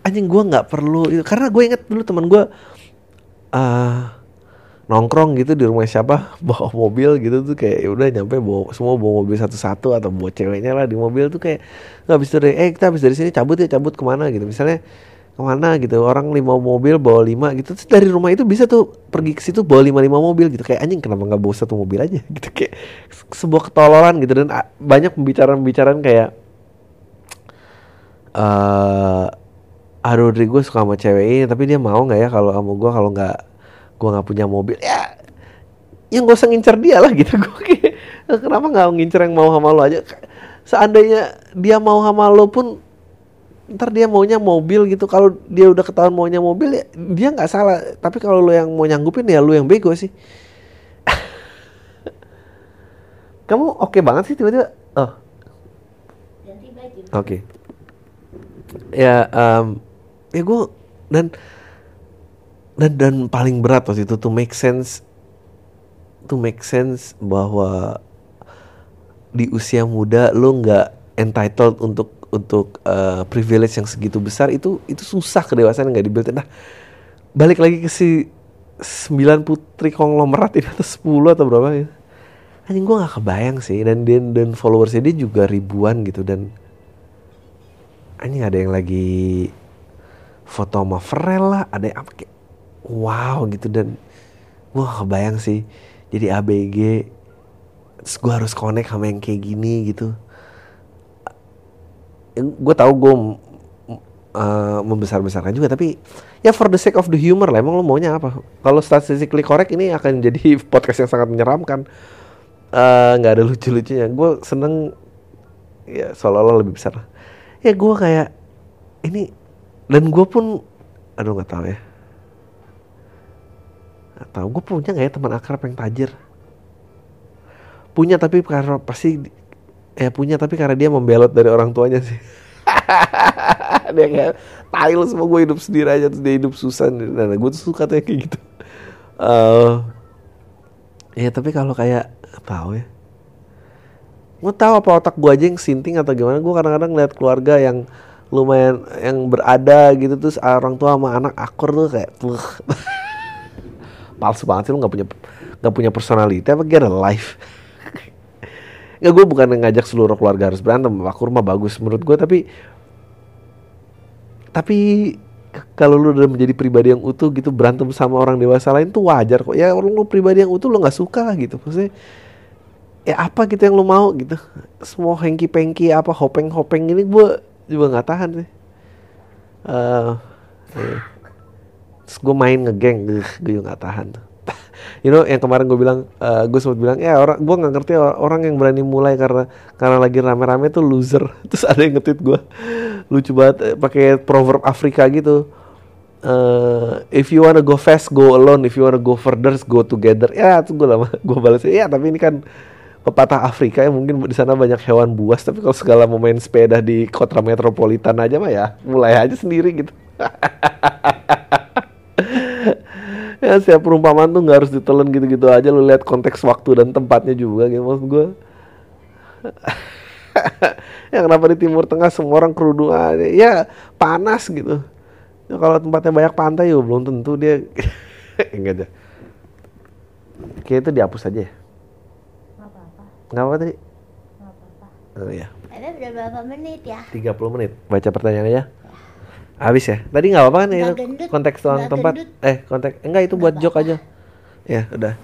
anjing gua nggak perlu. Itu karena gue inget dulu teman gua eh nongkrong gitu di rumah siapa (laughs) bawa mobil gitu tuh kayak ya udah nyampe bawa semua bawa mobil satu-satu atau bawa ceweknya lah di mobil tuh kayak nggak habis dari eh kita habis dari sini cabut ya cabut ke mana? Gitu. Misalnya ke mana? Gitu. Orang lima mobil bawa lima. Gitu. Terus dari rumah itu bisa tuh pergi ke situ bawa lima lima mobil gitu. Kayak anjing kenapa nggak bawa satu mobil aja? (laughs) Gitu. Kayak se- sebuah ketololan gitu. Dan ah, banyak pembicaraan-pembicaraan kayak eh aduh Dri gue suka sama cewek ini tapi dia mau nggak ya kalau sama gue kalau nggak gue nggak punya mobil? Ya yang gak usah ngincer dia lah gitu. (laughs) Gue kayak kenapa nggak ngincer yang mau sama lo aja? Seandainya dia mau sama lo pun ntar dia maunya mobil gitu. Kalau dia udah ketahuan maunya mobil ya dia nggak salah. Tapi kalau lo yang mau nyanggupin ya lo yang bego sih. (laughs) Kamu oke banget sih tiba-tiba? Oh. Oke. Ya, em, ya gue dan dan dan paling berat waktu itu to make sense to make sense bahwa di usia muda lo nggak entitled untuk untuk eh, privilege yang segitu besar itu itu susah kedewasaan nggak dibuild. Nah, balik lagi ke si 9 putri konglomerat ini atau 10 atau berapa ya. Anjing gue gak kebayang sih dan dan, dan followersnya dia juga ribuan gitu dan anjing ada yang lagi foto sama Pharrell lah ada yang apa kayak wow gitu. Dan gue gak kebayang sih. Jadi ABG terus gue harus connect sama yang kayak gini gitu. Gue tahu gue uh, membesar-besarkan juga tapi ya for the sake of the humor lah emang lo maunya apa? Kalau statistically correct ini akan (laughs) jadi podcast yang sangat menyeramkan. Eh, nggak ada lucu-lucunya. Gue seneng ya seolah-olah lebih besar ya gue kayak ini dan gue pun aduh nggak tahu ya. Nggak tahu. Gue punya nggak ya teman akrab yang tajir? Punya tapi karena pasti ya punya tapi karena dia membelot dari orang tuanya sih. (laughs) Dia kayak tai lu semua gue hidup sendiri aja terus dia hidup susah nah, gue tuh suka tuh kayak gitu. Eh ya tapi kalau kayak tahu ya. Gue tahu apa otak gue aja yang sinting atau gimana. Gue kadang-kadang lihat keluarga yang lumayan yang berada gitu terus orang tua sama anak akur tuh kayak tuh palsu (laughs) banget sih lu nggak punya nggak punya personality apa get a life. (laughs) Nggak gue bukan ngajak seluruh keluarga harus berantem aku rumah bagus menurut gue tapi tapi kalau lu udah menjadi pribadi yang utuh gitu berantem sama orang dewasa lain tuh wajar kok. Ya orang lu pribadi yang utuh lu nggak suka lah gitu maksudnya ya apa gitu yang lu mau gitu. Semua hengki pengki apa hopeng hopeng ini gue juga nggak tahan sih. Eh, iya. terus gue main ngegeng gue juga nggak tahan. (laughs) You know yang kemarin gue bilang gue sempat bilang ya orang gue nggak ngerti or- orang yang berani mulai karena karena lagi rame-rame tuh loser. (laughs) Terus ada yang nge-tweet gue lucu banget eh, pakai proverb Afrika gitu. Eh, if you wanna go fast go alone. If you wanna go further go together. Ya itu gue lama gue balas ya tapi ini kan pepatah Afrika ya mungkin di sana banyak hewan buas tapi kalau segala mau main sepeda di kota metropolitan aja mah ya mulai aja sendiri gitu. (laughs) Ya setiap perumpamaan tuh nggak harus ditelan gitu-gitu aja lu lihat konteks waktu dan tempatnya juga gitu maksud gue (laughs) ya kenapa di timur tengah semua orang kerudungan ya panas gitu. Ya, kalau tempatnya banyak pantai ya belum tentu dia. (laughs) Enggak aja kayak itu dihapus aja ya. Nggak apa tadi Nggak apa-apa. oh iya Ada udah berapa menit ya? 30 menit baca pertanyaan aja habis ya tadi nggak apa-apa kan itu gendut, konteks nggak tempat gendut. eh konteks enggak itu buat joke apa-apa. aja ya udah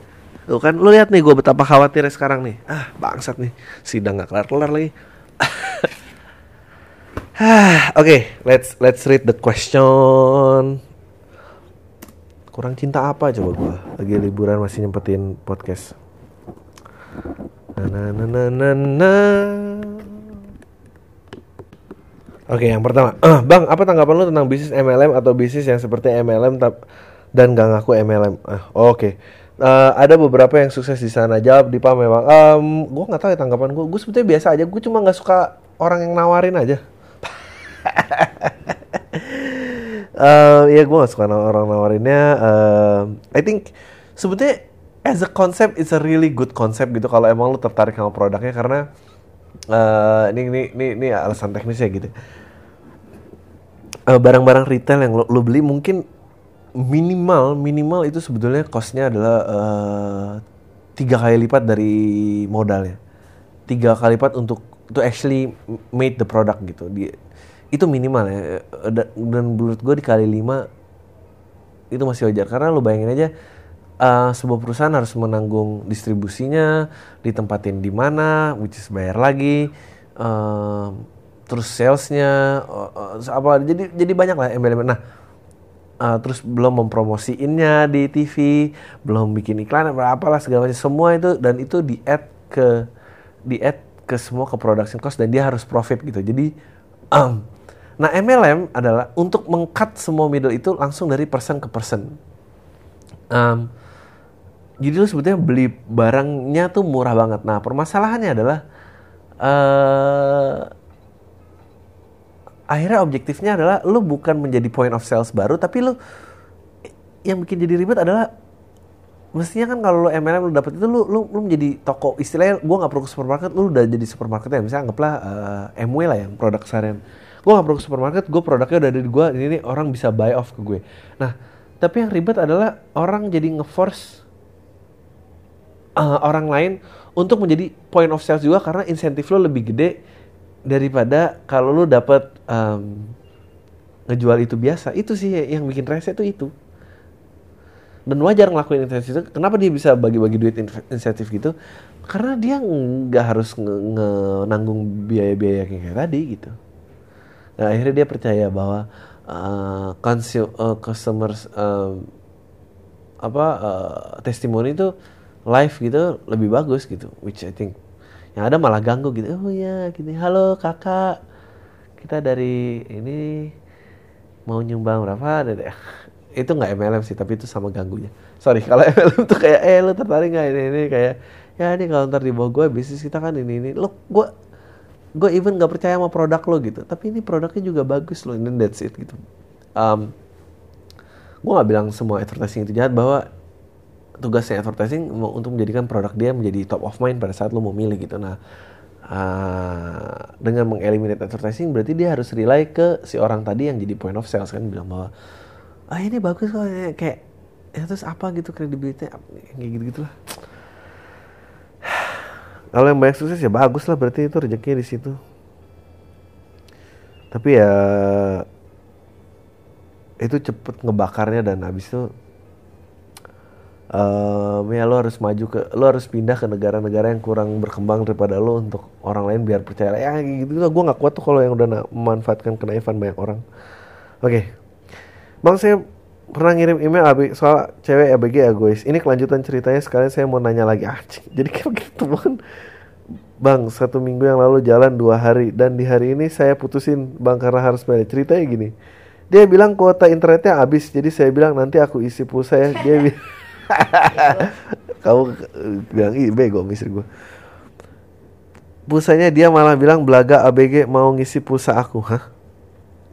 Tuh kan lu lihat nih gue betapa khawatirnya sekarang nih ah bangsat nih sidang nggak kelar kelar lagi (laughs) Ah, Oke, let's let's read the question. Kurang cinta apa coba gua? Lagi liburan masih nyempetin podcast. Na na na na na. Oke, yang pertama, Eh, (clears throat) Bang, apa tanggapan lu tentang bisnis MLM atau bisnis yang seperti MLM tap- dan gak ngaku MLM? Ah, Oke, Eh, ada beberapa yang sukses di sana. Jawab di PAM memang. Um, gue nggak tahu ya tanggapan gue. Gue sebetulnya biasa aja. Gue cuma nggak suka orang yang nawarin aja. (laughs) Eh, ya gue gak suka orang nawarinnya. Eh, I think sebetulnya as a concept it's a really good concept gitu kalau emang lu tertarik sama produknya karena eh, ini ini ini ini alasan teknisnya gitu. Eh, barang-barang retail yang lo, lo beli mungkin minimal minimal itu sebetulnya costnya adalah tiga kali lipat dari modalnya. Tiga kali lipat untuk to actually made the product gitu. Di itu minimal ya. Dan, dan menurut gue dikali lima itu masih wajar. Karena lo bayangin aja eh, sebuah perusahaan harus menanggung distribusinya ditempatin di mana which is bayar lagi eh, terus salesnya eh, eh, apa jadi jadi banyak lah embel-embel. Nah eh, terus belum mempromosiinnya di TV belum bikin iklan apa apalah segala macam. Semua itu dan itu di add ke di add ke semua ke production cost dan dia harus profit gitu. Jadi em, nah MLM adalah untuk mengcut semua middle itu langsung dari person ke person. Em, jadi lu sebetulnya beli barangnya tuh murah banget. Nah permasalahannya adalah eh akhirnya objektifnya adalah lu bukan menjadi point of sales baru, tapi lu yang bikin jadi ribet adalah mestinya kan kalau lu MLM lu dapet itu lu lu, lu menjadi toko. Istilahnya gua nggak perlu ke supermarket lu udah jadi supermarket ya. Misalnya anggaplah eh, MW lah yang produk seharian. Gua nggak perlu ke supermarket gue produknya udah ada di gua ini nih orang bisa buy off ke gue. Nah tapi yang ribet adalah orang jadi ngeforce uh, orang lain untuk menjadi point of sales juga karena insentif lo lebih gede daripada kalau lo dapet um, ngejual itu biasa. Itu sih yang bikin rese tuh itu. Dan wajar ngelakuin insentif itu. Kenapa dia bisa bagi-bagi duit in- insentif gitu? Karena dia nggak harus nanggung biaya-biaya kayak tadi gitu. Nah, akhirnya dia percaya bahwa uh, consu- uh, customers um, apa uh, testimoni itu live gitu lebih bagus gitu which I think yang ada malah ganggu gitu. Oh ya gini. Halo kakak. Kita dari ini mau nyumbang berapa? Ada (laughs) itu nggak MLM sih tapi itu sama ganggunya. Sorry (laughs) kalau MLM tuh kayak eh lu tertarik nggak ini ini? Kayak ya ini kalau ntar di bawah gue bisnis kita kan ini ini. Lo gue gue even nggak percaya sama produk lo gitu. Tapi ini produknya juga bagus and then that's it gitu. Um, gue nggak bilang semua advertising itu jahat bahwa tugasnya advertising untuk menjadikan produk dia menjadi top of mind pada saat lo mau milih gitu. Nah uh, dengan mengeliminate advertising berarti dia harus rely ke si orang tadi yang jadi point of sales kan bilang bahwa ah ini bagus kok kayak ya terus apa gitu kredibilitasnya kayak gitu gitulah (sighs) kalau yang banyak sukses ya bagus lah berarti itu rezekinya di situ. Tapi ya itu cepet ngebakarnya dan habis itu em, ya lo harus maju ke lo harus pindah ke negara-negara yang kurang berkembang daripada lo untuk orang lain biar percaya. Ya gitu gue nggak kuat tuh kalau yang udah memanfaatkan kenaifan banyak orang. Oke. Bang saya pernah ngirim email AB soal cewek ABG egois. Ini kelanjutan ceritanya sekalian saya mau nanya lagi. Ah jadi kayak gitu bang. Bang, satu minggu yang lalu jalan dua hari dan di hari ini saya putusin bang karena harus balik. Ceritanya gini, Dia bilang kuota internetnya habis, jadi saya bilang nanti aku isi pulsa ya. Dia bilang, (laughs) (laughs) kamu bilang ih bego istri gue. Pulsanya dia malah bilang belaga ABG mau ngisi pulsa aku, hah?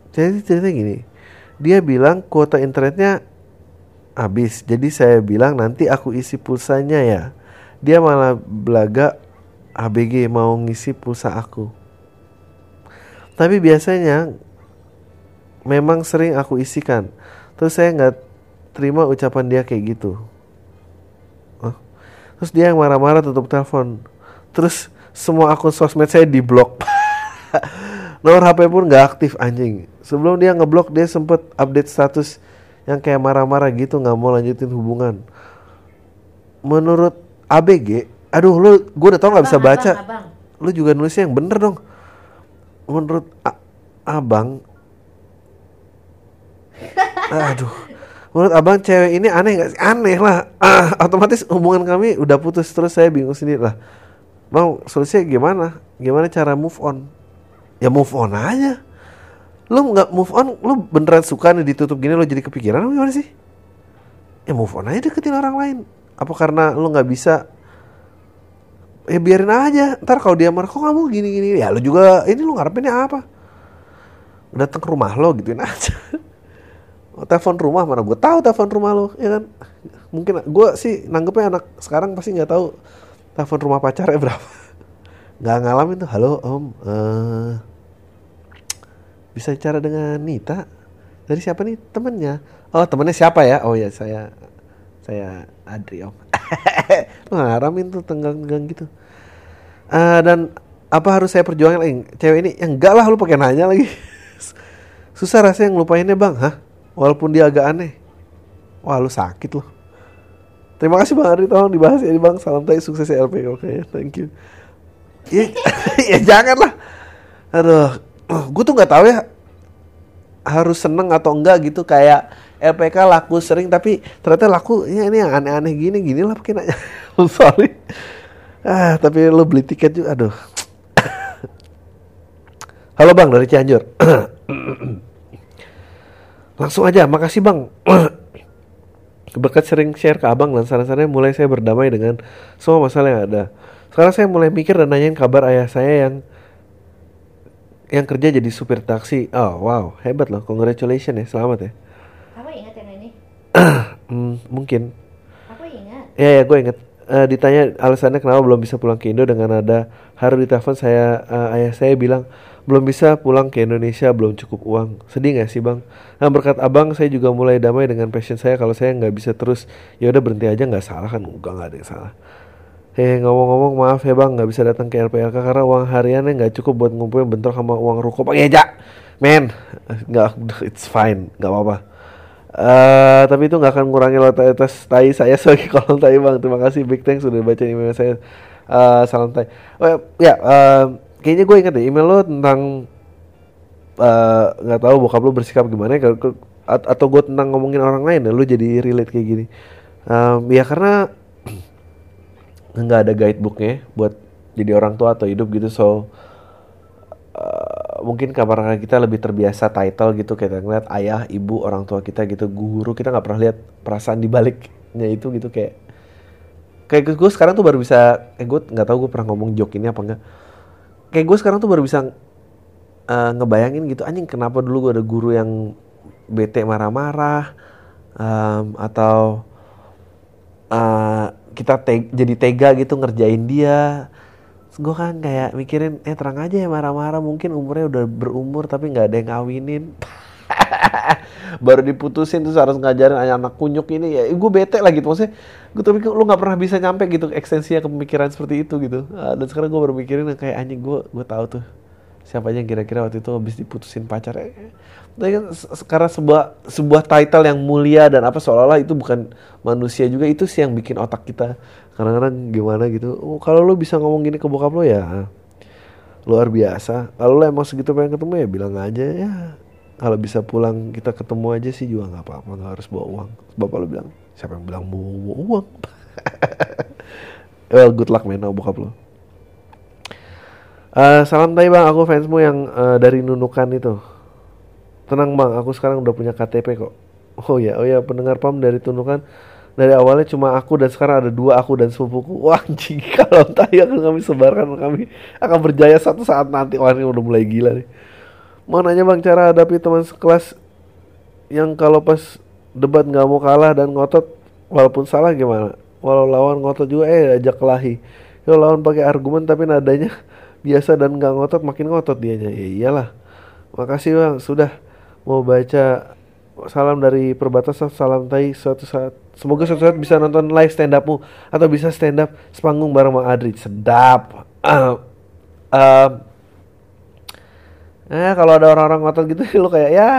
Jadi ceritanya gini, dia bilang kuota internetnya habis, jadi saya bilang nanti aku isi pulsanya ya. Dia malah belaga ABG mau ngisi pulsa aku. Tapi biasanya memang sering aku isikan. Terus saya nggak terima ucapan dia kayak gitu. Terus dia yang marah-marah tutup telepon. Terus semua akun sosmed saya diblok. (laughs) Nomor HP pun nggak aktif anjing. Sebelum dia ngeblok dia sempet update status yang kayak marah-marah gitu nggak mau lanjutin hubungan. Menurut ABG, aduh lu gue udah tau nggak bisa baca. abang, abang. Lu juga nulisnya yang bener dong. Menurut A- abang, (laughs) aduh, menurut abang cewek ini aneh gak sih? Aneh lah. Ah, (clears throat) otomatis hubungan kami udah putus terus saya bingung sendiri lah. Bang, solusinya gimana? Gimana cara move on? Ya move on aja. Lu nggak move on, lu beneran suka nih ditutup gini lu jadi kepikiran apa gimana sih? Ya move on aja deketin orang lain. Apa karena lu nggak bisa ya biarin aja ntar kalau dia marah kok kamu gini gini ya lu juga ini lu ngarepinnya apa datang ke rumah lo gituin aja (laughs) telepon rumah mana? Gue tahu telepon rumah lo ya kan? Mungkin gue sih nanggepnya anak sekarang pasti nggak tahu telepon rumah pacarnya (laughs) berapa. Nggak ngalamin tuh halo om eh bisa bicara dengan Nita? Dari siapa nih temennya? Oh temennya siapa ya? Oh ya saya saya Adri om. (laughs) Ngaramin tuh tenggang-tenggang gitu. Eh, dan apa harus saya perjuangin lagi? Cewek ini yang enggak lah lu pakai nanya lagi. (laughs) Susah rasanya ngelupainnya bang. Hah walaupun dia agak aneh. Wah lu sakit loh terima kasih bang Adri tolong dibahas ya bang. Salam tay sukses ya LP oke thank you. (laughs) Ya, ya jangan lah aduh gue tuh nggak tahu ya harus seneng atau enggak gitu. Kayak LPK laku sering tapi ternyata laku ya ini yang aneh-aneh gini gini lah pakai (laughs) nanya sorry. Ah tapi lo beli tiket juga aduh. (coughs) Halo bang dari Cianjur (coughs) langsung aja makasih bang. (clears throat) Berkat sering share ke abang dan saran-sarannya mulai saya berdamai dengan semua masalah yang ada. Sekarang saya mulai mikir dan nanyain kabar ayah saya yang yang kerja jadi supir taksi. Oh wow. Hebat loh. Congratulations ya. Selamat ya. Kamu ingat yang ini? (clears throat) Hmm, mungkin. Aku ingat. Ya ya gue inget Eh, ditanya alasannya kenapa belum bisa pulang ke Indo dengan ada hari di telepon saya eh, ayah saya bilang belum bisa pulang ke Indonesia belum cukup uang. Sedih nggak sih bang? Nah berkat abang saya juga mulai damai dengan passion saya. Kalau saya nggak bisa terus ya udah berhenti aja nggak salah kan? Enggak nggak ada yang salah. Hei ngomong-ngomong maaf ya bang nggak bisa datang ke LPLK karena uang hariannya nggak cukup buat ngumpulin bentrok sama uang ruko. Pak Eja! Men! Nggak (laughs) it's fine nggak apa-apa. Eh, tapi itu nggak akan ngurangi loyalitas tai saya sebagai (laughs) kolom tai bang. Terima kasih. Big thanks sudah baca email saya. Eh, salam tai. Oh ya, eh, kayaknya gue inget deh email lo tentang eh, nggak tahu bokap lo bersikap gimana ya, atau gue tentang ngomongin orang lain ya lo jadi relate kayak gini. Em, ya karena (clears throat) nggak ada guidebooknya buat jadi orang tua atau hidup gitu so eh, mungkin karena kita lebih terbiasa title gitu kita ngeliat ayah ibu orang tua kita gitu guru kita nggak pernah lihat perasaan di baliknya itu gitu kayak kayak gue sekarang tuh baru bisa eh gue nggak tahu gue pernah ngomong joke ini apa enggak kayak gue sekarang tuh baru bisa eh, ngebayangin gitu anjing kenapa dulu gue ada guru yang bete marah-marah em, atau eh, kita te- jadi tega gitu ngerjain dia? Gue kan kayak mikirin eh terang aja ya marah-marah mungkin umurnya udah berumur tapi nggak ada yang ngawinin. (laughs) Baru diputusin terus harus ngajarin anak kunyuk ini ya gue bete lah gitu maksudnya gue tapi lu nggak pernah bisa nyampe gitu ekstensinya ke pemikiran seperti itu gitu. Ah, dan sekarang gue baru mikirin kayak anjing gue gue tahu tuh siapa aja yang kira-kira waktu itu habis diputusin pacar. Eh, tapi kan se- se- karena sebuah sebuah title yang mulia dan apa seolah-olah itu bukan manusia juga itu sih yang bikin otak kita kadang-kadang gimana gitu. Oh, kalau lu bisa ngomong gini ke bokap lo ya luar biasa. Kalau lu emang segitu pengen ketemu ya bilang aja ya. Kalau bisa pulang kita ketemu aja sih juga nggak apa-apa nggak harus bawa uang. Bapak lu bilang siapa yang bilang bawa uang (laughs) well good luck sama bokap lo Eh, salam tay bang, aku fansmu yang eh, dari Nunukan itu. Tenang bang, aku sekarang udah punya KTP kok. Oh ya, oh ya pendengar pam dari Tunukan dari awalnya cuma aku dan sekarang ada dua aku dan sepupuku. (laughs) Wah anjing kalau tadi akan kami sebarkan kami akan berjaya satu saat nanti. Wah ini udah mulai gila nih. Mau nanya bang cara hadapi teman sekelas yang kalau pas debat nggak mau kalah dan ngotot walaupun salah gimana? Walau lawan ngotot juga eh ajak kelahi. Kalau lawan pakai argumen tapi nadanya (laughs) biasa dan nggak ngotot makin ngotot dianya. Ya iyalah. Makasih bang sudah mau baca salam dari perbatasan salam tai suatu saat semoga suatu saat bisa nonton live stand upmu atau bisa stand up sepanggung bareng Mang Adri sedap uh, uh, eh kalau ada orang-orang ngotot gitu (laughs) lu kayak ya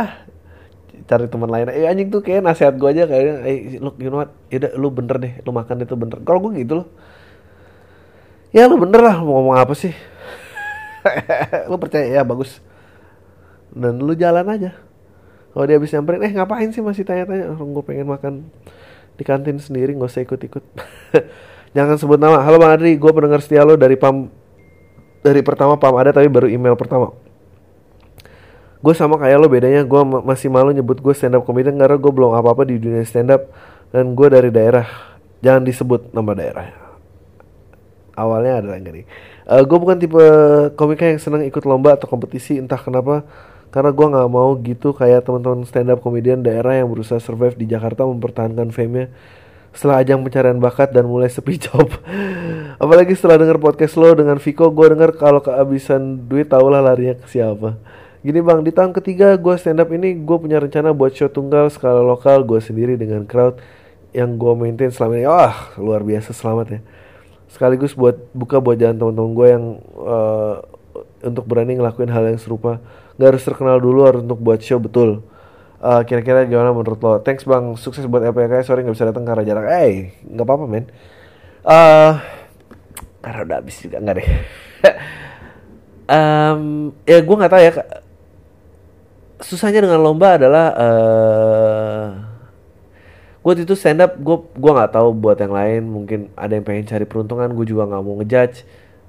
cari teman lain. Eh anjing tuh kayak nasihat gue aja kayak eh lu you know what? Yaudah lu bener deh lu makan itu bener. Kalau gue gitu loh. Ya lu bener lah mau ngomong apa sih? (laughs) Lu percaya? Ya bagus. Dan lu jalan aja. Kalau dia habis nyamperin eh ngapain sih masih tanya-tanya? Orang gue pengen makan di kantin sendiri nggak usah ikut-ikut. (laughs) Jangan sebut nama. Halo bang Adri. Gue pendengar setia lo dari pam dari pertama pam ada tapi baru email pertama gue sama kayak lo bedanya gue ma- masih malu nyebut gue stand up comedian karena gue belum apa-apa di dunia stand up dan gue dari daerah. Jangan disebut nama daerah. Awalnya ada enggak nih? Eh gue bukan tipe komika yang senang ikut lomba atau kompetisi entah kenapa. Karena gue nggak mau gitu kayak teman-teman stand up komedian daerah yang berusaha survive di Jakarta mempertahankan fame-nya. Setelah ajang pencarian bakat dan mulai sepi (laughs) job. Apalagi setelah denger podcast lo dengan Viko, gue denger kalau kehabisan duit tahulah larinya ke siapa. Gini bang, di tahun ketiga gue stand up ini gue punya rencana buat show tunggal skala lokal gue sendiri dengan crowd yang gue maintain selama ini. Wah luar biasa selamat ya. Sekaligus buat buka buat jalan teman-teman gue yang eh, untuk berani ngelakuin hal yang serupa. Gak harus terkenal dulu harus untuk buat show betul. Eh, kira-kira gimana menurut lo? Thanks bang, sukses buat LPK. Sorry nggak bisa datang karena jarak. Eh, nggak apa-apa men. Eh, karena udah habis juga nggak deh. (laughs) Em, ya gue nggak tahu ya. Susahnya dengan lomba adalah eh gue itu stand up gue gua nggak tahu buat yang lain. Mungkin ada yang pengen cari peruntungan gue juga nggak mau ngejudge.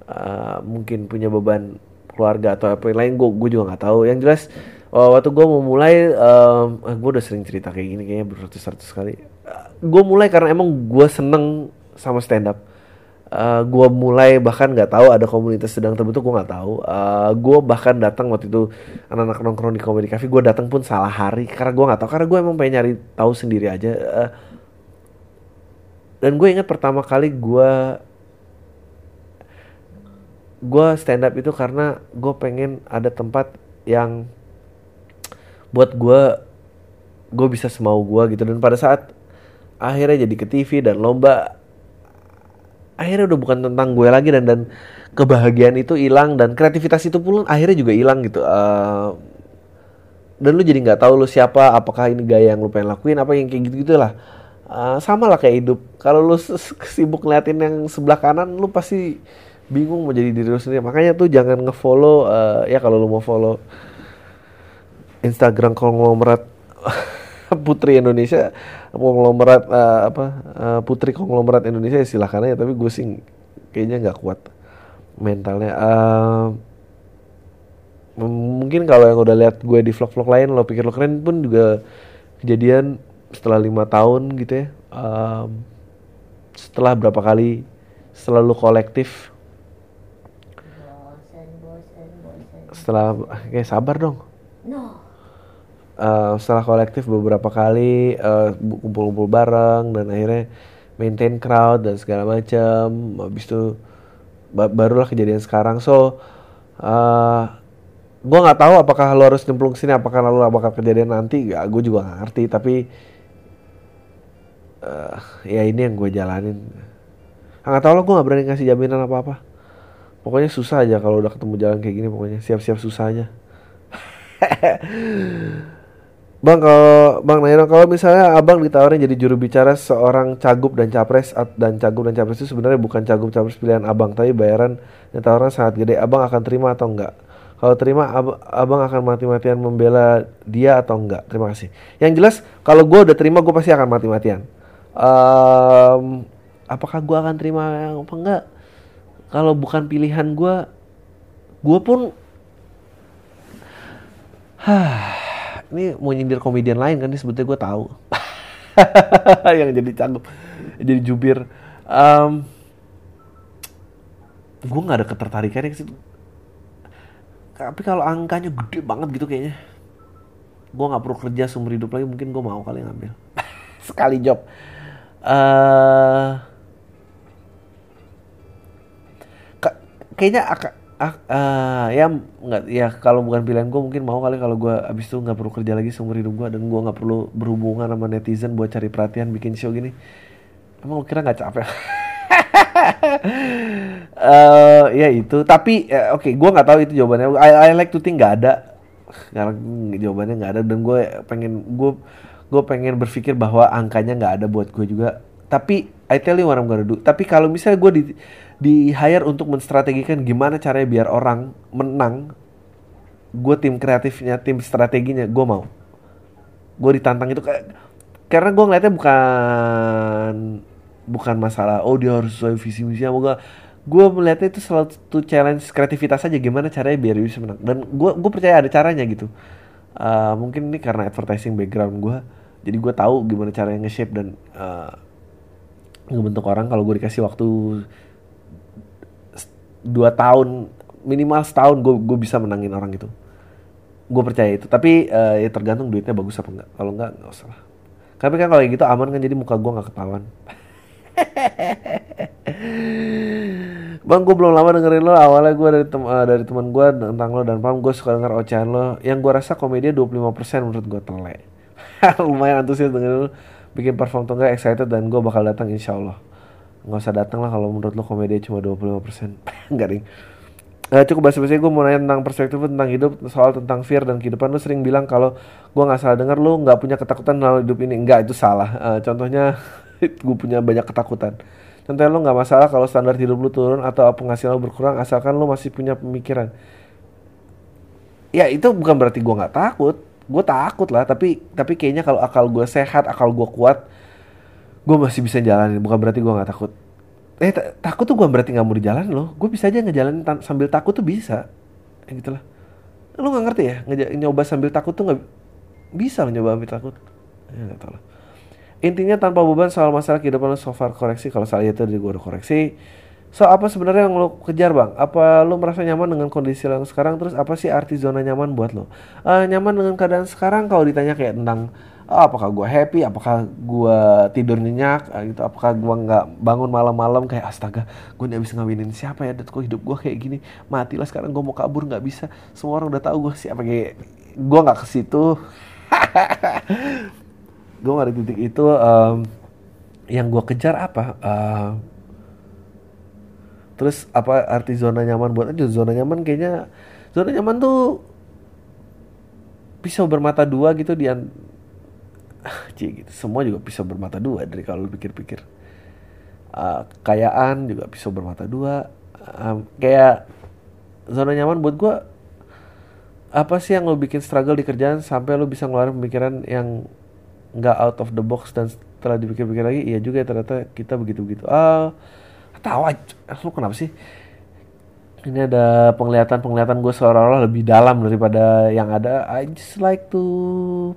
Eh, mungkin punya beban keluarga atau apa yang lain gue gue juga nggak tahu. Yang jelas eh, waktu gue mau mulai gue udah sering cerita kayak gini kayaknya beratus-ratus kali. Gue mulai karena emang gue seneng sama stand up Eh, gue mulai bahkan nggak tahu ada komunitas sedang terbentuk gue nggak tahu. Gue bahkan datang waktu itu anak-anak nongkrong di comedy cafe gue datang pun salah hari karena gue nggak tahu karena gue emang pengen nyari tahu sendiri aja. Eh, dan gue ingat pertama kali gue gue stand up itu karena gue pengen ada tempat yang buat gue gue bisa semau gue gitu. Dan pada saat akhirnya jadi ke TV dan lomba akhirnya udah bukan tentang gue lagi dan dan kebahagiaan itu hilang dan kreativitas itu pun akhirnya juga hilang gitu. Eh, dan lu jadi nggak tahu lu siapa apakah ini gaya yang lu pengen lakuin apa yang kayak gitu gitulah Eh, sama lah kayak hidup. Kalau lu sibuk ngeliatin yang sebelah kanan lu pasti bingung mau jadi diri lu sendiri. Makanya tuh jangan ngefollow eh, ya kalau lu mau follow Instagram konglomerat (laughs) Putri Indonesia konglomerat eh, apa eh, Putri konglomerat Indonesia ya silahkan aja tapi gue sih kayaknya nggak kuat mentalnya. M- mungkin kalau yang udah lihat gue di vlog-vlog lain lo pikir lo keren pun juga kejadian setelah lima tahun gitu ya. Em, setelah berapa kali selalu kolektif. Setelah kayak sabar dong. Eh, setelah kolektif beberapa kali eh, kumpul-kumpul bareng dan akhirnya maintain crowd dan segala macam habis itu ba- barulah kejadian sekarang. So eh gue nggak tahu apakah lo harus nyemplung sini apakah lalu bakal kejadian nanti. Gak gue juga nggak ngerti. Tapi eh ya ini yang gue jalanin. Nggak tahu lo gue nggak berani ngasih jaminan apa apa pokoknya susah aja kalau udah ketemu jalan kayak gini pokoknya siap-siap susah aja (laughs) Bang kalau Bang Nairo kalau misalnya Abang ditawarin jadi juru bicara seorang cagup dan capres dan cagup dan capres itu sebenarnya bukan cagup capres pilihan Abang tapi bayaran yang tawaran sangat gede Abang akan terima atau enggak? Kalau terima ab- Abang akan mati-matian membela dia atau enggak? Terima kasih. Yang jelas kalau gue udah terima gue pasti akan mati-matian. Em, apakah gue akan terima apa enggak? Kalau bukan pilihan gue, gue pun (sighs) ini mau nyindir komedian lain kan ini sebetulnya gue tahu. (laughs) Yang jadi cakep jadi jubir. Um, gue nggak ada ketertarikannya ke situ. Tapi kalau angkanya gede banget gitu kayaknya gue nggak perlu kerja seumur hidup lagi mungkin gue mau kali ngambil. (laughs) Sekali job. Ka- kayaknya aka- ak- eh, ya nggak ya kalau bukan pilihan gue mungkin mau kali kalau gue abis itu nggak perlu kerja lagi seumur hidup gue dan gue nggak perlu berhubungan sama netizen buat cari perhatian bikin show gini. Emang lu kira nggak capek? (laughs) Eh ya itu. Tapi ya, oke gue nggak tahu itu jawabannya. I, I like to think nggak ada. Karena jawabannya nggak ada dan gue pengen gue gue pengen berpikir bahwa angkanya nggak ada buat gue juga tapi I tell you what I'm gonna do. Tapi kalau misalnya gue di di hire untuk menstrategikan gimana caranya biar orang menang gue tim kreatifnya tim strateginya gue mau. Gue ditantang itu kayak karena gue ngeliatnya bukan bukan masalah oh dia harus sesuai visi misi gue gue melihatnya itu salah satu challenge kreativitas aja gimana caranya biar bisa menang. Dan gue gue percaya ada caranya gitu. Uh, mungkin ini karena advertising background gue jadi gue tahu gimana caranya nge-shape dan uh, ngebentuk orang kalau gue dikasih waktu dua tahun minimal setahun gue gue bisa menangin orang itu gue percaya itu tapi uh, ya tergantung duitnya bagus apa enggak kalau enggak nggak usah lah tapi kan kalau gitu aman kan jadi muka gue nggak ketahuan (laughs) Bang, gue belum lama dengerin lo. Awalnya gue dari tem eh, dari teman gue tentang lo dan paham gue suka denger ocehan lo. Yang gue rasa komedi 25% menurut gue telek. (laughs) Lumayan antusias dengerin lo. Bikin perform tuh enggak excited dan gue bakal datang insya Allah. Nggak usah datang lah kalau menurut lo komedi cuma 25%. Enggak (laughs) ding. Eh, cukup basa-basi gue mau nanya tentang perspektif tentang hidup soal tentang fear dan kehidupan lu sering bilang kalau gue nggak salah dengar lu nggak punya ketakutan dalam hidup ini enggak itu salah Eh, contohnya (laughs) gue punya banyak ketakutan contohnya lu nggak masalah kalau standar hidup lu turun atau penghasilan lu berkurang asalkan lu masih punya pemikiran ya itu bukan berarti gue nggak takut gue takut lah tapi tapi kayaknya kalau akal gue sehat akal gue kuat gue masih bisa jalanin. Bukan berarti gue nggak takut. Eh ta- takut tuh gue berarti nggak mau di jalan loh. Gue bisa aja ngejalanin sambil takut tuh bisa. Ya gitu lah. Lu nggak ngerti ya? Ngeja- nyoba sambil takut tuh nggak bisa lo nyoba sambil takut. Ya nggak tahu lah. Intinya tanpa beban soal masalah kehidupan lo so far koreksi. Kalau salah itu dari gue udah koreksi so apa sebenarnya yang lo kejar bang? Apa lo merasa nyaman dengan kondisi lo yang sekarang? Terus apa sih arti zona nyaman buat lo? Eh, nyaman dengan keadaan sekarang kalau ditanya kayak tentang oh, apakah gue happy? Apakah gue tidur nyenyak? Eh, gitu. Apakah gue nggak bangun malam-malam kayak astaga gue nggak bisa ngawinin siapa ya kok hidup gue kayak gini? Matilah sekarang gue mau kabur nggak bisa. Semua orang udah tahu gue siapa kayak gue nggak ke situ. (laughs) Gue nggak di titik itu em, yang gue kejar apa? Eh, terus apa arti zona nyaman buat aja? Zona nyaman kayaknya zona nyaman tuh pisau bermata dua gitu di an- Cie, gitu. semua juga pisau bermata dua dari kalau pikir-pikir. Uh, kekayaan juga pisau bermata dua. Um, kayak zona nyaman buat gua apa sih yang lo bikin struggle di kerjaan sampai lo bisa ngeluarin pemikiran yang nggak out of the box dan setelah dipikir-pikir lagi iya juga ya ternyata kita begitu-begitu. Ah tahu aja lu kenapa sih? Ini ada penglihatan-penglihatan gue seolah-olah lebih dalam daripada yang ada. I just like to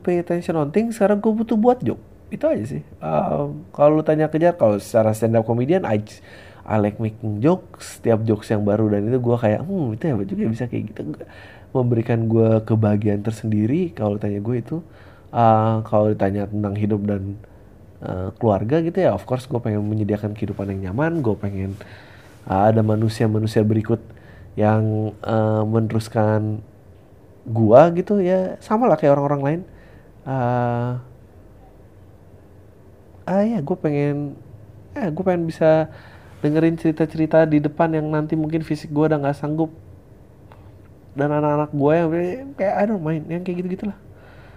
pay attention on things. Sekarang gue butuh buat joke. Itu aja sih. Um, kalau lu tanya kejar kalau secara stand up comedian I, just- I like making jokes. Setiap jokes yang baru dan itu gue kayak hmm itu hebat juga ya bisa kayak gitu. Memberikan gue kebahagiaan tersendiri. Kalau tanya gue itu Uh, kalau ditanya tentang hidup dan uh, keluarga gitu ya of course gue pengen menyediakan kehidupan yang nyaman gue pengen uh, ada manusia-manusia berikut yang uh, meneruskan gua gitu ya. Sama lah kayak orang-orang lain. Uh, ah ya gue pengen eh gue pengen bisa dengerin cerita-cerita di depan yang nanti mungkin fisik gue udah nggak sanggup. Dan anak-anak gue yang kayak I don't mind yang kayak gitu gitulah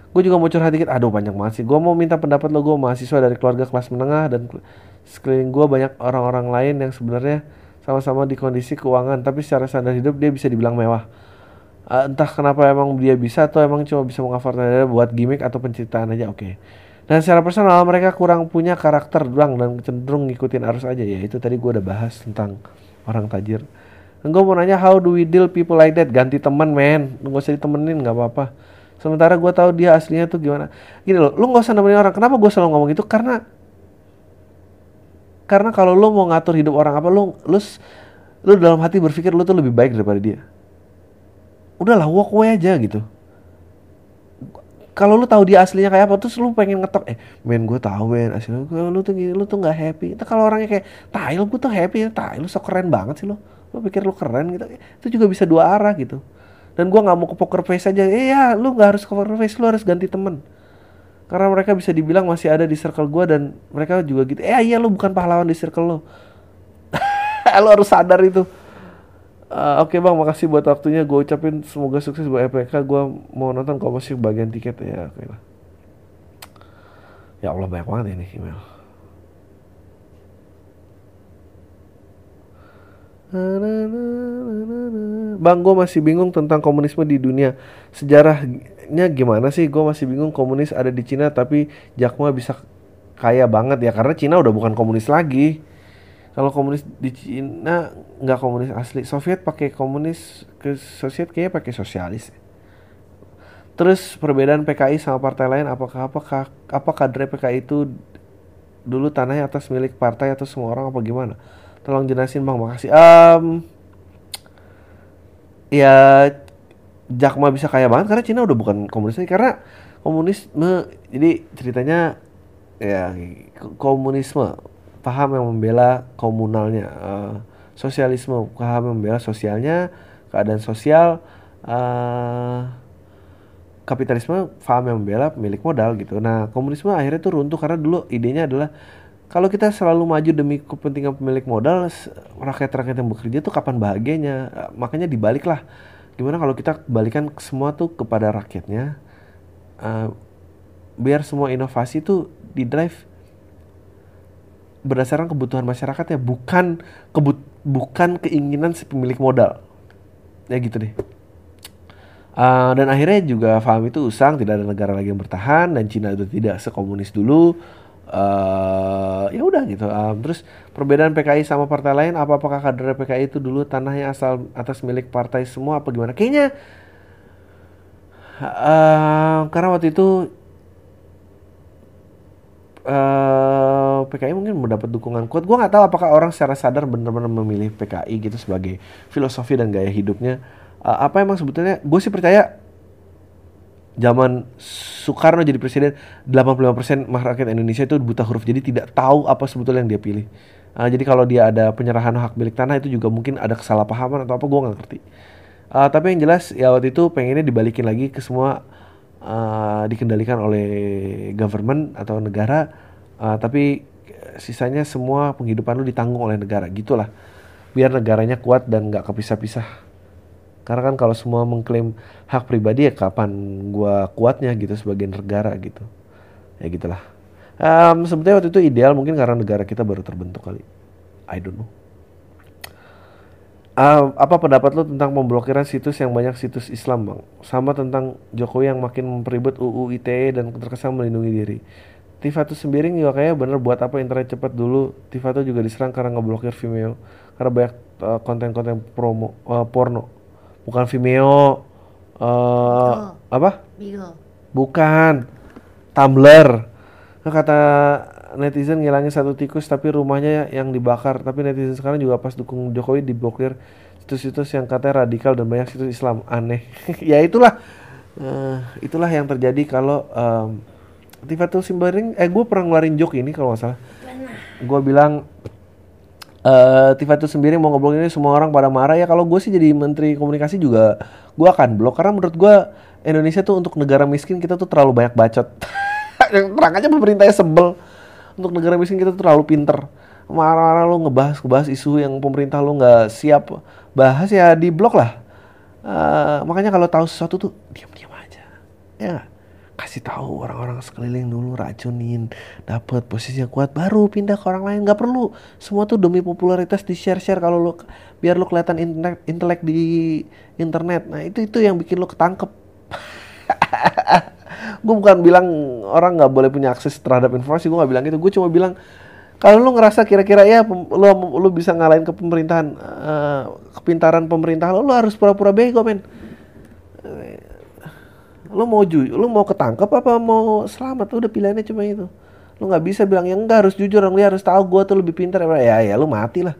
gue juga mau curhat dikit. Aduh banyak banget sih. Gue mau minta pendapat lo. Gue mahasiswa dari keluarga kelas menengah dan ke- sekeliling gue banyak orang-orang lain yang sebenarnya sama-sama di kondisi keuangan. Tapi secara standar hidup dia bisa dibilang mewah. Ah, entah kenapa emang dia bisa atau emang cuma bisa mengcovernya buat gimmick atau penceritaan aja oke. Dan secara personal mereka kurang punya karakter doang dan cenderung ngikutin arus aja. Ya itu tadi gue udah bahas tentang orang tajir. Gue mau nanya how do we deal people like that? Ganti teman men. Nggak usah ditemenin nggak apa-apa sementara gue tahu dia aslinya tuh gimana. Gini loh lu nggak usah nemenin orang. Kenapa gue selalu ngomong itu? Karena karena kalau lu mau ngatur hidup orang apa lu lu lu dalam hati berpikir lu tuh lebih baik daripada dia. Udahlah walk away aja gitu. Kalau lu tahu dia aslinya kayak apa terus lu pengen ngetok eh men gue tahu men aslinya gua- lu tuh gini lu tuh nggak happy. Itu kalau orangnya kayak tai lu gue tuh happy. Tai lu so keren banget sih lu. Lu pikir lu keren gitu. Itu juga bisa dua arah gitu dan gua nggak mau ke poker face aja eh ya lu nggak harus ke poker face lu harus ganti temen karena mereka bisa dibilang masih ada di circle gua dan mereka juga gitu eh iya lu bukan pahlawan di circle lo (laughs) lu harus sadar itu Eh, Oke bang, makasih buat waktunya. Gue ucapin semoga sukses buat EPK. Gue mau nonton kalau masih bagian tiket ya. Oke lah. Ya Allah banyak banget ini email. Bang, gue masih bingung tentang komunisme di dunia. Sejarahnya gimana sih? Gue masih bingung komunis ada di Cina tapi Jack Ma bisa kaya banget ya karena Cina udah bukan komunis lagi. Kalau komunis di Cina nggak komunis asli. Soviet pakai komunis ke Soviet kayaknya pakai sosialis. Terus perbedaan PKI sama partai lain apakah apakah apa kader PKI itu dulu tanahnya atas milik partai atau semua orang apa gimana? Tolong jelasin bang, makasih. Em, ya Jakma bisa kaya banget karena Cina udah bukan komunis lagi. Karena komunisme jadi ceritanya ya komunisme paham yang membela komunalnya. Eh, sosialisme paham yang membela sosialnya keadaan sosial. Eh, kapitalisme paham yang membela pemilik modal gitu. Nah komunisme akhirnya tuh runtuh karena dulu idenya adalah kalau kita selalu maju demi kepentingan pemilik modal rakyat-rakyat yang bekerja tuh kapan bahagianya? Makanya dibalik lah gimana kalau kita balikan semua tuh kepada rakyatnya Eh, biar semua inovasi tuh di drive berdasarkan kebutuhan masyarakat ya bukan kebut bukan keinginan si pemilik modal. Ya gitu deh. Uh, dan akhirnya juga paham itu usang tidak ada negara lagi yang bertahan dan Cina itu tidak sekomunis dulu uh, ya udah gitu Um, terus perbedaan PKI sama partai lain apa apakah kader PKI itu dulu tanahnya asal atas milik partai semua apa gimana kayaknya uh, karena waktu itu eh PKI mungkin mendapat dukungan kuat. Gua nggak tahu apakah orang secara sadar benar-benar memilih PKI gitu sebagai filosofi dan gaya hidupnya. Eh, apa emang sebetulnya? Gue sih percaya zaman Soekarno jadi presiden 85% masyarakat Indonesia itu buta huruf jadi tidak tahu apa sebetulnya yang dia pilih. Eh, jadi kalau dia ada penyerahan hak milik tanah itu juga mungkin ada kesalahpahaman atau apa gue nggak ngerti. Eh, tapi yang jelas ya waktu itu pengennya dibalikin lagi ke semua eh, dikendalikan oleh government atau negara, eh, tapi sisanya semua penghidupan lu ditanggung oleh negara gitulah. Biar negaranya kuat dan nggak kepisah-pisah. Karena kan kalau semua mengklaim hak pribadi ya kapan gua kuatnya gitu sebagai negara gitu. Ya gitulah. Em, sebetulnya waktu itu ideal mungkin karena negara kita baru terbentuk kali. I don't know. Ah, apa pendapat lo tentang pemblokiran situs yang banyak situs Islam bang? Sama tentang Jokowi yang makin memperibet UU ITE dan terkesan melindungi diri. Tifatu Sembiring juga kayaknya bener buat apa internet cepat dulu. Tifatu juga diserang karena ngeblokir Vimeo karena banyak uh, konten-konten promo uh, porno. Bukan Vimeo. uh, apa? Bigo. Bukan. Tumblr. Nah, kata netizen ngilangin satu tikus tapi rumahnya yang dibakar. Tapi netizen sekarang juga pas dukung Jokowi diblokir situs-situs yang katanya radikal dan banyak situs Islam. Aneh. (laughs) ya itulah. eh, itulah yang terjadi kalau um, Tifatul Simbaring eh gue pernah ngeluarin joke ini kalau nggak salah. Gue bilang eh Tifatul Sembiring mau ngobrol ini semua orang pada marah ya. Kalau gue sih jadi menteri komunikasi juga gue akan blok. Karena menurut gue Indonesia tuh untuk negara miskin kita tuh terlalu banyak bacot. Yang (laughs) terang aja pemerintahnya sebel. Untuk negara miskin kita tuh terlalu pinter. Marah-marah lu ngebahas ngebahas isu yang pemerintah lu nggak siap bahas ya di blok lah. Eh, makanya kalau tahu sesuatu tuh diam-diam aja. Ya nggak? Kasih tahu orang-orang sekeliling dulu racunin dapat posisinya kuat baru pindah ke orang lain. Nggak perlu. Semua tuh demi popularitas di share share kalau lu biar lu kelihatan internet intelek di internet. Nah itu itu yang bikin lu ketangkep. (laughs) Gue bukan bilang orang nggak boleh punya akses terhadap informasi gue nggak bilang gitu. Gue cuma bilang kalau lu ngerasa kira-kira ya lu lu bisa ngalahin ke pemerintahan eh, kepintaran pemerintah lu lu harus pura-pura bego men Lu mau ju, lu mau ketangkep apa mau selamat? Udah pilihannya cuma itu. Lu nggak bisa bilang ya enggak harus jujur, lu harus tahu gua tuh lebih pintar ya ya lu mati lah.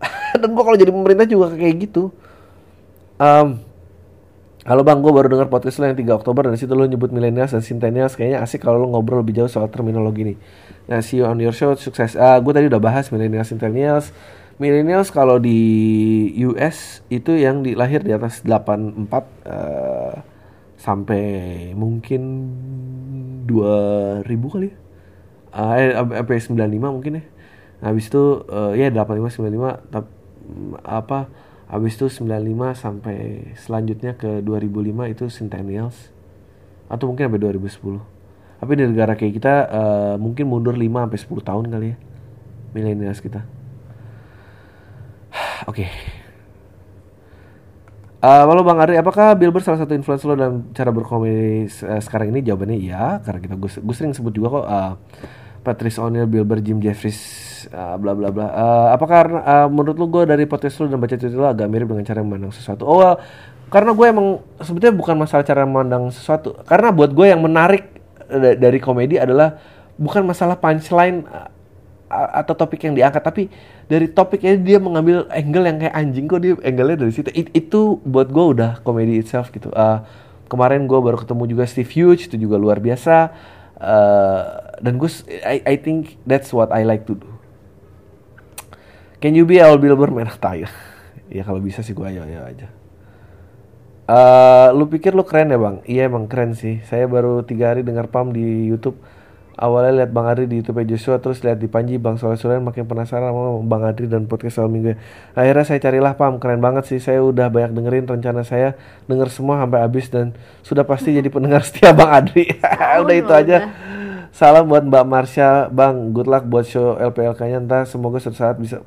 (laughs) Dan gua kalau jadi pemerintah juga kayak gitu. Um, Halo bang, gue baru dengar podcast lo yang 3 Oktober dan situ lo nyebut millennials dan centennials kayaknya asik kalau lo ngobrol lebih jauh soal terminologi ini. Nah, see you on your show, sukses. Ah, gue tadi udah bahas millennials, centennials. Millennials kalau di US itu yang dilahir di atas 84 uh, sampai mungkin 2000 kali ya. Uh, eh, sampai 95 mungkin ya. Habis itu uh, ya 85 95 tap, apa Habis itu 95 sampai selanjutnya ke 2005 itu Centennials. Atau mungkin sampai 2010. Tapi di negara kayak kita uh, mungkin mundur 5 sampai 10 tahun kali ya. Millennials kita. (sighs) Oke. okay. Uh, lalu Bang Ari, apakah Billboard salah satu influencer lo dalam cara berkomedi uh, sekarang ini? Jawabannya iya, karena kita gue sering sebut juga kok uh, Patrice O'Neil, Billboard, Jim Jeffries, uh, bla bla bla. Uh, apakah uh, menurut lu gue dari podcast lu dan baca cerita lu agak mirip dengan cara memandang sesuatu? Oh, well, karena gue emang sebetulnya bukan masalah cara memandang sesuatu. Karena buat gue yang menarik dari komedi adalah bukan masalah punchline atau topik yang diangkat, tapi dari topiknya dia mengambil angle yang kayak anjing kok dia angle-nya dari situ. It, itu buat gue udah komedi itself gitu. Uh, kemarin gue baru ketemu juga Steve Hughes itu juga luar biasa. Uh, dan gue I, I think that's what I like to do. Can you be Al merah tayo (laughs) ya kalau bisa sih gue ayo ayo aja. Uh, lu pikir lu keren ya bang? Iya emang keren sih. Saya baru tiga hari dengar pam di YouTube awalnya lihat Bang Adri di YouTube Joshua terus lihat di Panji Bang Soleh Sulen makin penasaran sama Bang Adri dan podcast selalu minggu akhirnya saya carilah pam keren banget sih saya udah banyak dengerin rencana saya denger semua sampai habis dan sudah pasti jadi (laughs) pendengar setia Bang Adri (laughs) udah itu aja Salam buat Mbak Marsha, Bang. Good luck buat show LPLK-nya. Entah semoga suatu saat bisa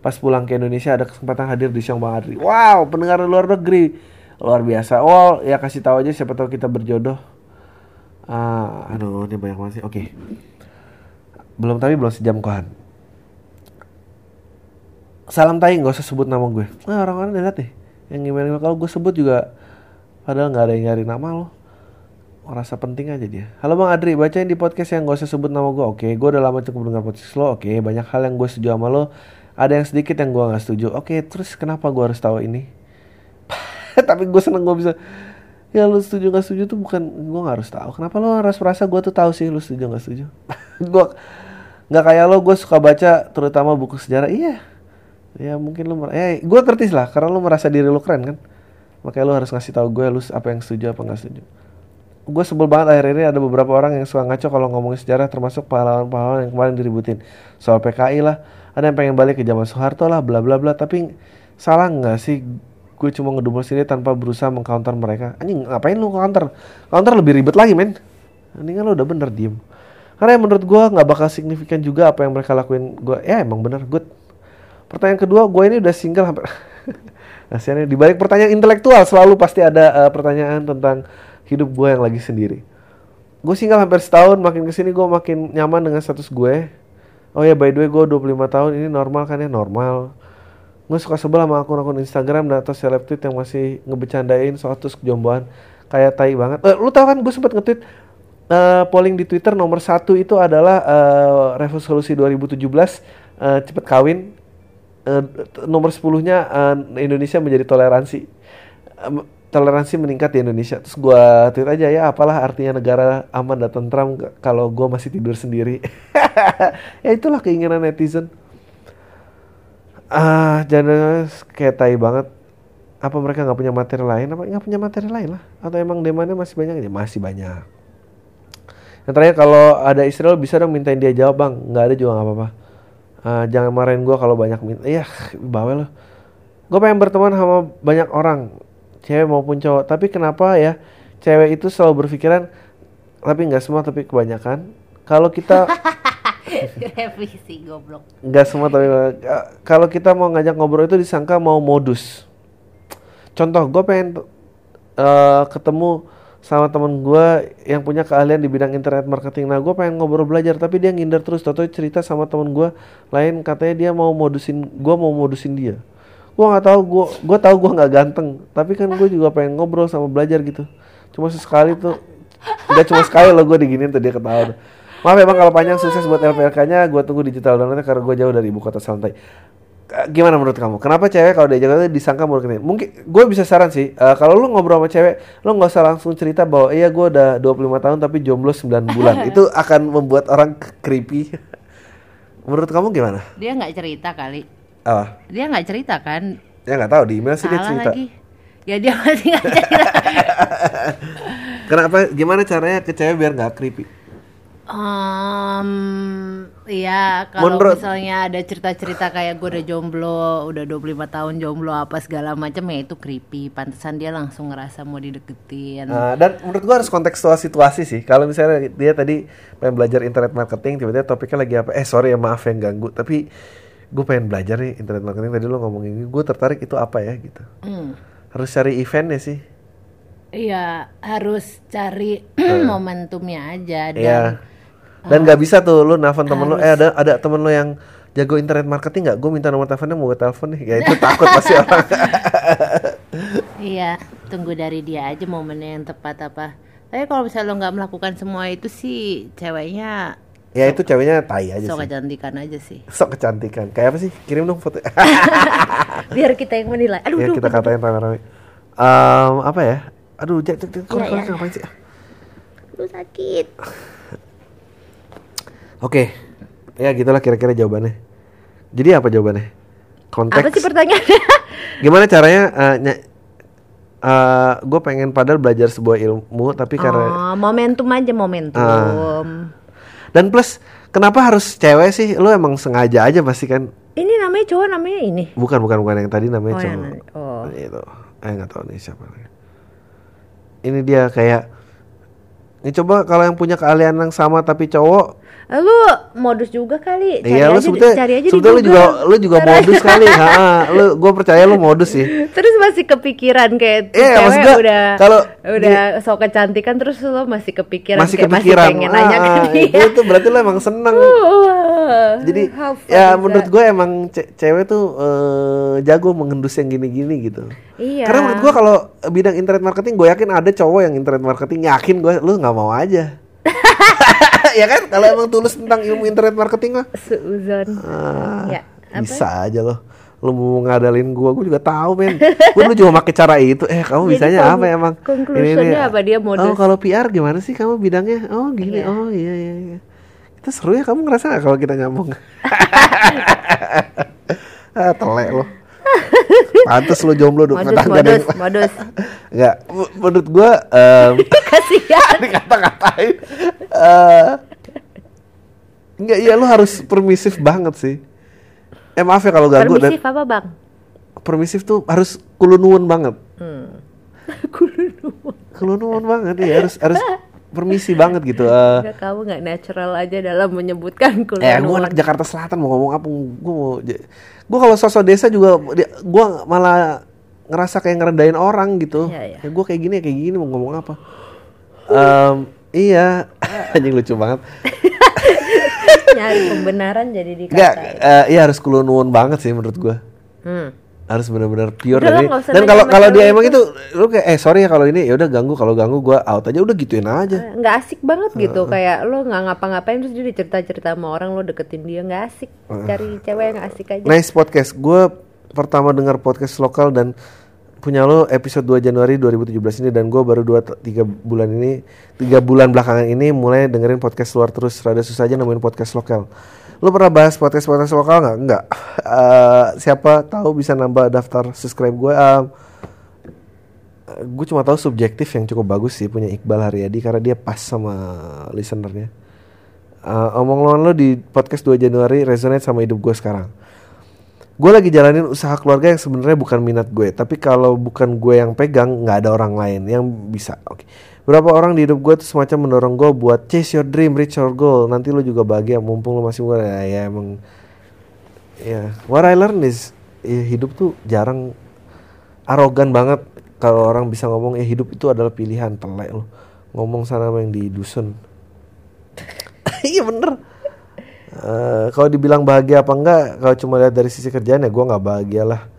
pas pulang ke Indonesia ada kesempatan hadir di show Bang Adri. Wow, pendengar luar negeri. Luar biasa. Wow, ya kasih tahu aja siapa tahu kita berjodoh. Ah, aduh, ini banyak banget sih. Oke. Okay. Belum tapi belum sejam kohan. Salam tai nggak usah sebut nama gue. Nah, orang-orang lihat deh. Yang gimana kalau gue sebut juga padahal nggak ada yang nyari nama lo rasa penting aja dia. Halo Bang Adri, bacain di podcast yang gak usah sebut nama gue. Oke, gue udah lama cukup dengar podcast lo. Oke, banyak hal yang gue setuju sama lo. Ada yang sedikit yang gue gak setuju. Oke, terus kenapa gue harus tahu ini? (laughs) Tapi gue seneng gue bisa. Ya lo setuju gak setuju tuh bukan gue gak harus tahu. Kenapa lo harus merasa gue tuh tahu sih lo setuju gak setuju? (laughs) gue nggak kayak lo, gue suka baca terutama buku sejarah. Iya, ya mungkin mer- eh gue tertis lah karena lo merasa diri lo keren kan. Makanya lo harus ngasih tahu gue lo apa yang setuju apa nggak setuju gue sebel banget akhir ini ada beberapa orang yang suka ngaco kalau ngomongin sejarah termasuk pahlawan-pahlawan yang kemarin diributin soal PKI lah ada yang pengen balik ke zaman Soeharto lah bla bla bla tapi salah nggak sih gue cuma ngedumel sini tanpa berusaha mengcounter mereka. Anjing ngapain lu counter? Counter lebih ribet lagi men. Ini kan lu udah bener diem. Karena yang menurut gue nggak bakal signifikan juga apa yang mereka lakuin. Gue ya emang bener good. Pertanyaan kedua gue ini udah single hampir (laughs) Kasiannya di balik pertanyaan intelektual selalu pasti ada uh, pertanyaan tentang hidup gue yang lagi sendiri. Gue single hampir setahun makin ke sini gue makin nyaman dengan status gue. Oh ya by the way gue 25 tahun ini normal kan ya? Normal gue suka sebel sama akun-akun Instagram dan atau seleb tweet yang masih ngebecandain soal terus kejomboan kayak tai banget uh, lu tau kan gue sempet nge-tweet uh, polling di Twitter nomor satu itu adalah uh, resolusi 2017 uh, cepet kawin uh, nomor 10 nya uh, Indonesia menjadi toleransi uh, toleransi meningkat di Indonesia. Terus gue tweet aja ya apalah artinya negara aman dan tentram kalau gue masih tidur sendiri. (laughs) ya itulah keinginan netizen. Ah, jangan kayak tai banget. Apa mereka nggak punya materi lain? Apa nggak punya materi lain lah? Atau emang demannya masih banyak? Ya masih banyak. Yang terakhir kalau ada Israel bisa dong mintain dia jawab bang. Nggak ada juga nggak apa-apa. Uh, jangan marahin gue kalau banyak minta. Iya, bawel loh. Gue pengen berteman sama banyak orang cewek maupun cowok tapi kenapa ya cewek itu selalu berpikiran tapi nggak semua tapi kebanyakan kalau kita (laughs) (laughs) revisi goblok. Nggak semua tapi kalau kita mau ngajak ngobrol itu disangka mau modus. Contoh gue pengen uh, ketemu sama temen gue yang punya keahlian di bidang internet marketing. Nah gue pengen ngobrol belajar tapi dia ngindar terus. Toto cerita sama temen gue lain katanya dia mau modusin gue mau modusin dia. Gue nggak tahu gue gue tahu gue nggak ganteng tapi kan gue juga pengen ngobrol sama belajar gitu. Cuma sesekali tuh nggak cuma sekali lo gue diginin tuh dia ketawa tuh. Maaf emang kalau panjang sukses buat LPLK nya gue tunggu digital downloadnya karena gue jauh dari ibu kota santai. Eh, gimana menurut kamu? Kenapa cewek kalau diajak itu disangka mau kenal mungkin gue bisa saran sih. Eh, kalau lu ngobrol sama cewek lu nggak usah langsung cerita bahwa iya gue udah 25 tahun tapi jomblo 9 bulan. (laughs) Itu akan membuat orang creepy. Menurut kamu gimana? Dia nggak cerita kali. ah Dia nggak cerita kan? ya nggak tahu. Di email sih dia cerita. lagi. Ya dia masih nggak cerita. (laughs) kenapa? Gimana caranya ke cewek biar nggak creepy Em, iya kalau Menurut- misalnya ada cerita-cerita kayak gue udah jomblo, udah 25 tahun jomblo apa segala macam ya itu creepy. Pantesan dia langsung ngerasa mau dideketin. Nah, dan menurut gua harus kontekstual situasi sih. Kalau misalnya dia tadi pengen belajar internet marketing, tiba-tiba topiknya lagi apa? Eh sorry ya maaf yang ganggu, tapi gue pengen belajar nih internet marketing. Tadi lo ngomong ini, gue tertarik itu apa ya gitu. Hmm. Harus cari eventnya sih. Iya, harus cari (clears throat) momentumnya aja dan Iya. Dan nggak bisa tuh lo nelfon temen lo, eh ada ada temen lo yang jago internet marketing nggak? Gue minta nomor teleponnya mau gue telepon nih. Ya itu takut pasti (laughs) orang. iya, tunggu dari dia aja momennya yang tepat apa. Tapi kalau misalnya lo nggak melakukan semua itu sih ceweknya ya itu ceweknya tai aja sok sih. kecantikan aja sih. Sok kecantikan. Kayak apa sih? Kirim dong foto. (laughs) Biar kita yang menilai. Aduh, ya aduh, kita katain rame-rame. Em, apa ya? Aduh, jangan Iya, iya. ngapain sih? Aduh, sakit. Oke, ya gitulah kira-kira jawabannya. Jadi apa jawabannya? Konteks. Apa sih pertanyaannya? (laughs) Gimana caranya? gue pengen padahal belajar sebuah ilmu, tapi karena Oh, momentum aja momentum. Ah. dan plus kenapa harus cewek sih? Lu emang sengaja aja pasti kan? Ini namanya cowok namanya ini. Bukan bukan bukan yang tadi namanya Oh, yang cowok. nanya- oh. Itu, eh nggak tahu nih siapa. Ini dia kayak, ini coba kalau yang punya keahlian yang sama tapi cowok Eh, Lu modus juga kali. Cari iya, lu aja, sebetulnya, cari aja di sebetulnya lu juga, lu juga modus kali, (laughs) ha, lu, gue percaya lu modus sih. Terus masih kepikiran kayak maksud cewek gua, udah kalau udah sok kecantikan terus lo masih kepikiran Masih kayak kepikiran, masih pengen nanya ke ah, dia. itu, itu berarti lu emang seneng. (laughs) Jadi ya menurut gue emang ce- cewek tuh eh, jago mengendus yang gini-gini gitu. Iya. Karena menurut gue kalau bidang internet marketing, gue yakin ada cowok yang internet marketing yakin gue, lu nggak mau aja. (laughs) (laughs) ya kan? Kalau emang tulus tentang ilmu internet marketing mah. Seuzon. ah, Ya, apa? bisa aja loh. Lu mau ngadalin gua gua juga tahu men. Gua dulu juga pakai cara itu. Eh kamu Jadi bisanya apa emang? Conclusionnya apa? Dia modus. oh kalau PR gimana sih kamu bidangnya? Oh gini. Iya. oh iya iya iya. Itu seru ya. Kamu ngerasa gak kalau kita nyambung? (laughs) (laughs) Ah telek lo Pantes lo jomblo dong Modus, modus, modus. (laughs) Enggak, menurut gua em, (laughs) Kasihan. (laughs) dikata-katain eh enggak iya lu harus permisif banget sih eh maaf ya kalau ganggu Permisif apa bang? permisif tuh harus kulunun banget Hmm. kulunun banget ya harus harus permisi banget gitu eh. Enggak, kamu nggak natural aja dalam menyebutkan eh gue anak Jakarta Selatan mau ngomong apa gue mau gue kalau sosok desa juga gue malah ngerasa kayak ngerendahin orang gitu. Iya, iya. ya gue kayak gini kayak gini mau ngomong apa? Em, iya. (laughs) Anjing lucu banget. (laughs) Nyari pembenaran jadi Enggak, dikatain. eh, iya harus kulunun banget sih menurut gue Hmm. Harus benar-benar pure Udah dari dan kalau kalau dia cewek emang itu. lu kayak eh sorry ya kalau ini ya udah ganggu kalau ganggu gua out aja udah gituin aja. Nggak asik banget gitu kayak lo nggak ngapa-ngapain terus dia cerita cerita sama orang lo deketin dia nggak asik. Cari cewek yang asik aja. Nice podcast. Gue pertama dengar podcast lokal dan punya lo episode 2 Januari 2017 ini dan gue baru 2 tiga bulan ini tiga bulan belakangan ini mulai dengerin podcast luar terus. Rada susah aja nemuin podcast lokal lo pernah bahas podcast podcast lokal nggak? Nggak. Eh, siapa tahu bisa nambah daftar subscribe gue. Gue cuma tahu subjektif yang cukup bagus sih punya Iqbal Haryadi karena dia pas sama listenernya. Eh, omong lo di podcast 2 Januari resonate sama hidup gue sekarang. Gue lagi jalanin usaha keluarga yang sebenarnya bukan minat gue tapi kalau bukan gue yang pegang nggak ada orang lain yang bisa. Oke beberapa orang di hidup gue tuh semacam mendorong gue buat chase your dream reach your goal. Nanti lo juga bahagia mumpung lo masih muda. Ya, ya emang. Ya what I learn is ya, hidup tuh jarang arogan banget kalau orang bisa ngomong ya hidup itu adalah pilihan telek lo ngomong sana sama yang di dusun. (laughs) Iya bener. Eh, kalau dibilang bahagia apa enggak kalau cuma lihat dari sisi kerjaan ya gue nggak bahagia lah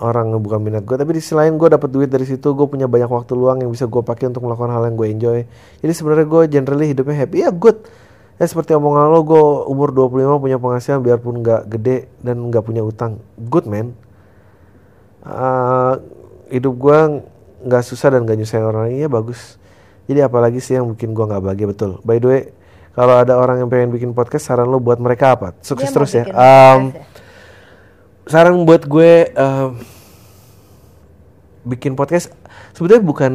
orang bukan minat gue tapi di sisi lain gue dapat duit dari situ. Gue punya banyak waktu luang yang bisa gue pakai untuk melakukan hal yang gue enjoy. Jadi sebenarnya gue generally hidupnya happy. Ya good. Ya seperti omongan lo gue umur 25 punya penghasilan biarpun nggak gede dan nggak punya utang. Good man. Uh, hidup gue nggak susah dan gak nyusahin orang lain. Ya bagus. Jadi apalagi sih yang bikin gue nggak bahagia? Betul. By the way kalau ada orang yang pengen bikin podcast saran lo buat mereka apa? Sukses Dia terus ya. Um, podcast ya? Saran buat gue um, bikin podcast sebetulnya bukan